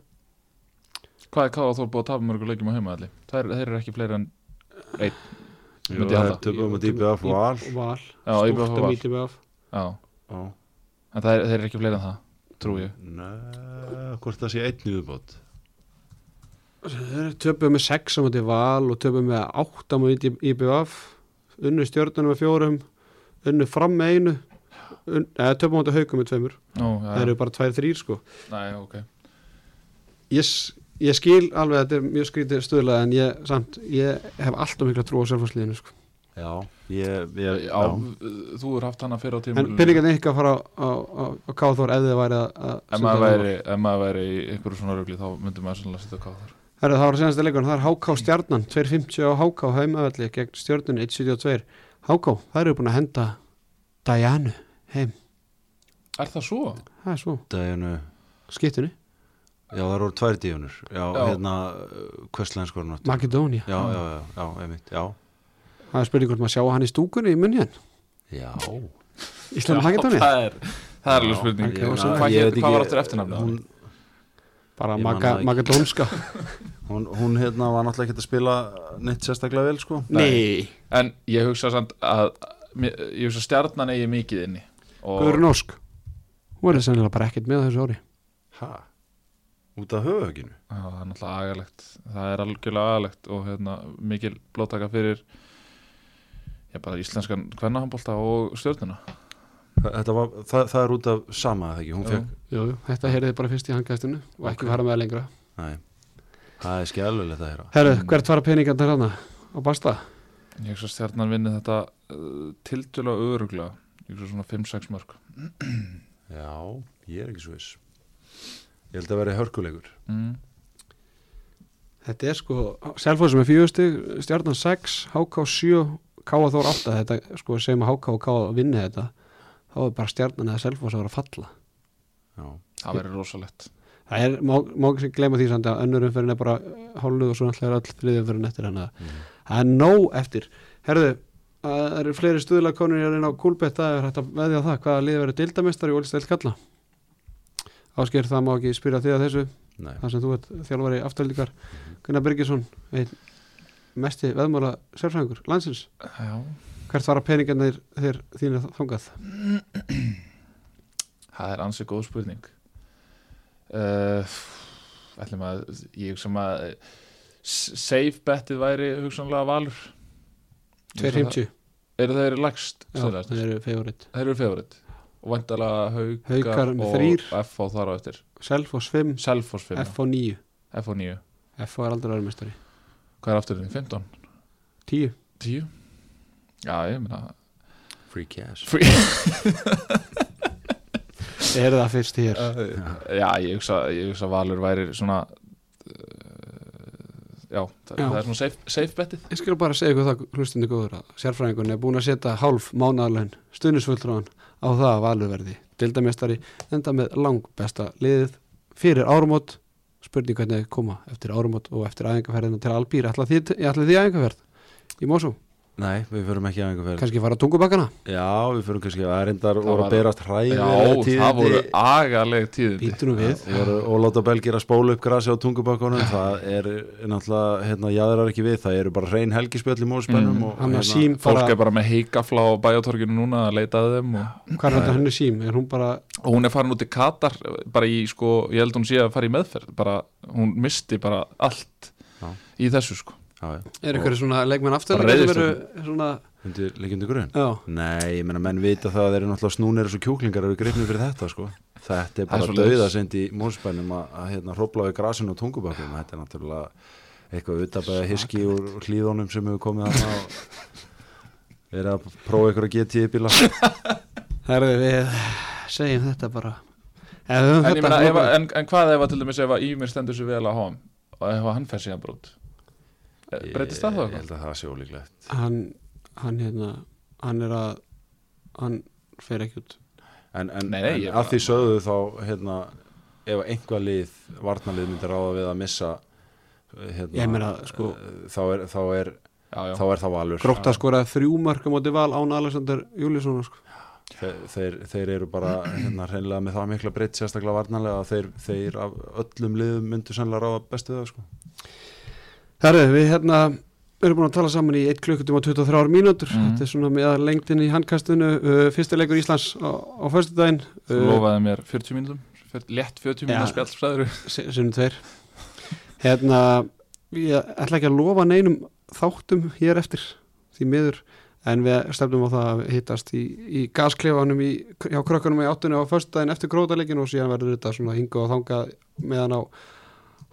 Hvað er Káða Þór búið að tapa mörgur leikjum á heima allir? Þeir, þeir eru ekki fleiri en einn það er töpum að dýpa af val Val, Já, stúrt IBF og að Val. af Já, Já. en það er, þeir eru ekki fleiri en það, trú ég. Nei, hvort það sé einn viðbót? Þeir töpuðu með 6 á mútið Val og töpuðu með 8 á mútið IBF unnu stjörnunum með fjórum unnu fram með einu un, eða töpuðu mútið haukum með tveimur. Það eru bara 2-3 sko. Nei, ok. Ég, ég skil alveg að þetta er mjög skrítið stuðlega en ég, samt, ég hef alltaf mikla trú á Selfossliðinu sko. Já, ég, ég Já, þú er haft hana fyrir á tímul en penningarnir ykkar fara á, á, á, á Káþór ef þið væri að, að Ef maður væri, í einhverju svona rugli þá myndi maður sannlega setja Káða Þór Herru, það var að senast að leikur, það er HK Stjarnan 2.50 á HK heimavalli gegn stjörnunni 1.72 HK, það eru búin að henda Dianu heim, Er það svo? það er svo, Dæjunu, skiptunni já það eru tvær díunur já, Já. hérna nátt já, Makedónia, já, já, já, einmitt, já. Það er spurning hvort maður sjá hann í stúkunni í munni henn já, Ísland Makedónia, það er, það er alveg Já, spurning. En ég Hvað, ég hvað var ekki- áttur eftirnafnið? hún, bara Ég. Makedónska hún, hún hérna var náttúrulega ekki að spila neitt sérstaklega vel sko. Nei, En ég hugsa samt að ég hugsa stjarnan eigi mikið inni og Guðrun Ósk. Hún verður sennilega bara ekkert með þessu ári. Ha, út af höfuginu Já, það er náttúrulega agalegt. Það er algjörlega agalegt og hérna, mikil blóttaka fyrir já, bara íslenskan kvennahambolta og stjórnuna Þetta var, það, það er út af sama eða ekki, hún fekk Jú, jú, þetta heyrði bara fyrst í hangæstinu og ekki Ok. fara með lengra. Nei, það er skjálfilegt að heyra. Herru, hvert fara peningarnir hana á basta? ég hugsa stjarnan vinni þetta uh, tildulega öruglega ég hugsa svona 5-6 mörg Já, ég er ekki svo viss Ég held að vera hörkuleikur. Mm. Þetta er sko, Selfoss með fjögustig Stjarnan 6, HK 7 Káa Þór 8 þetta, sko, að HK og Káa vinni þetta þá er bara Stjarnan eða Selfoss að vera að falla. Já, það verður rosalegt. Það er, má, má ekki gleyma því samt að önnur umferðin er bara hálfuð og svo náttúrulega er all þriðið umferðin eftir hann að það er nóg eftir. Herðu, að það eru fleiri stuðlega konur hér inn á Kúlbett, það er hægt að veðja það hvaða liði verið dildamestari og Ólistæl kalla Ásker, það má ekki spyrja því að þessu. Nei. Þar sem þú ert þjálfari afturlíkar Gunnar Birgisson einn mesti veðmála sérfræðingur landsins. Já, hvert fara peningarnir þeir þínir þangað? Það er ansið góð spurning. Uh, ætlum að ég hugsa að eh, safe betið væri hugsanlega valur. Ég hugsa að 250, það- eru þeir lagst já, það eru favorit. Þeir eru favorit og vandalega haukar, Haukar og þrír. FH þar á eftir. Selfoss 5, Selfoss 5, FH 9 FH 9 FH er aldrei verið mestari hvað er afturinn, 15, 10, 10 já, ég meina Free cash. Free er það fyrst hér? Já, ég hugsa, ég hugsa að valur væri svona uh, já, það, Já. það er svona safe, safe betið Ég skal bara segja ykkur það hlustundi góður að sérfræðingun er búin að setja hálf mánaðalön stuðnisfulltrúan á það að valurverði dildamestari enda með lang besta liðið fyrir árumót spurning hvernig koma eftir árumót og eftir æfingarferðina til Albýr ætla því, æfingarferð í Mosó, Nei, við förum ekki að einhver ferð. Kannski fara að tungubakkana? Já, við förum kannski að voru var- að berast já, hræðilega það voru agaleg tíðindi. Býtur nú við. Við voru óláta belgir að spóla upp grasi á tungubakkonum það er náttúrulega hérna, jáðrar ekki við, það eru bara hrein helgispjöll í móspennum Mm. og hérna, sím fólk bara, er bara með heikafla á bæjartorginu núna að leita að þeim og, hvað er þetta henni sím? Er hún bara, og hún er farin út í Katar bara í sko, ég held hún sé að fara í meðferð. Bara, hún misti bara allt Já. í þessu sko. já, já, er ykkur svona leikmenn aftur undir, leikjandi grunn já, Nei, ég meina, menn vita það að þeir eru náttúrulega snúnir og kjúklingar eru grifnir fyrir þetta sko. þetta er Það er bara dauðasend í móspennum að, að hérna, hrópla við grasinu og tungubakkum þetta er náttúrulega eitthvað utabæða hiski úr hlýðunum sem hefur komið þarna og verið að prófa ykkur að geta í bíla. Herði við segjum þetta bara. En, en, ég þetta meina, ef, bara- að- en, en hvað ef að til dæmis ef að Ímir stendur sér vel að háum og ef að hann fær síðan brot breytist það þá Ég held að það sé ólíklegt hann, hann hérna hann er að hann fer ekki út En, en, Nei, nei, en að því sögðu þá hérna, ef einhvað lið varnalið myndir ráða við að missa hérna, Ég meina, sko- eh, þá, er, þá, er, já, já. þá er það valur grótt að skora þrjú mörg á móti val án Alexander Júlísson sko. þeir, þeir, þeir eru bara hérna, hreinlega með það mikla breytt sérstaklega varnalega að þeir, þeir af öllum liðum myndu sannlega ráða bestu það sko. Herði við hérna erum búin að tala saman í 1 klukkutíma og 23 mínútur. Mhm. þetta er svona með lengdin í handkastinu. Uh, fyrsti leikur Íslands á, á föstudaginn. Þú lofaði mér 40 mínútum létt 40 Já. mínútum spjallsfræður sinnum tveir. Hérna ég ætla ekki að lofa neinum þáttum hér eftir því miður en við stefnum á það að hittast í, í gasklefanum í, hjá krökkunum í áttunni á föstudaginn eftir grótaleikin og síðan verður þetta svona hinga og þanga meðan á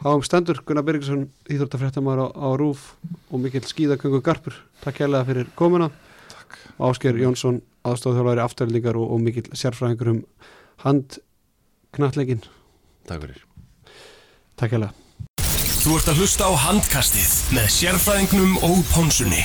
háum stendur Gunnar Birgisson íþróttafréttamæður á, á Rúf og mikill skíðaköngu Garpur. Takk hérlega fyrir komuna. Takk. Ásker Jónsson aðstofþjálfari afturlendingar og, og mikill sérfræðingur um handknallegin Takk fyrir. Takk hérlega. Þú ert að hlusta á handkastið með sérfræðingnum og pónsunni.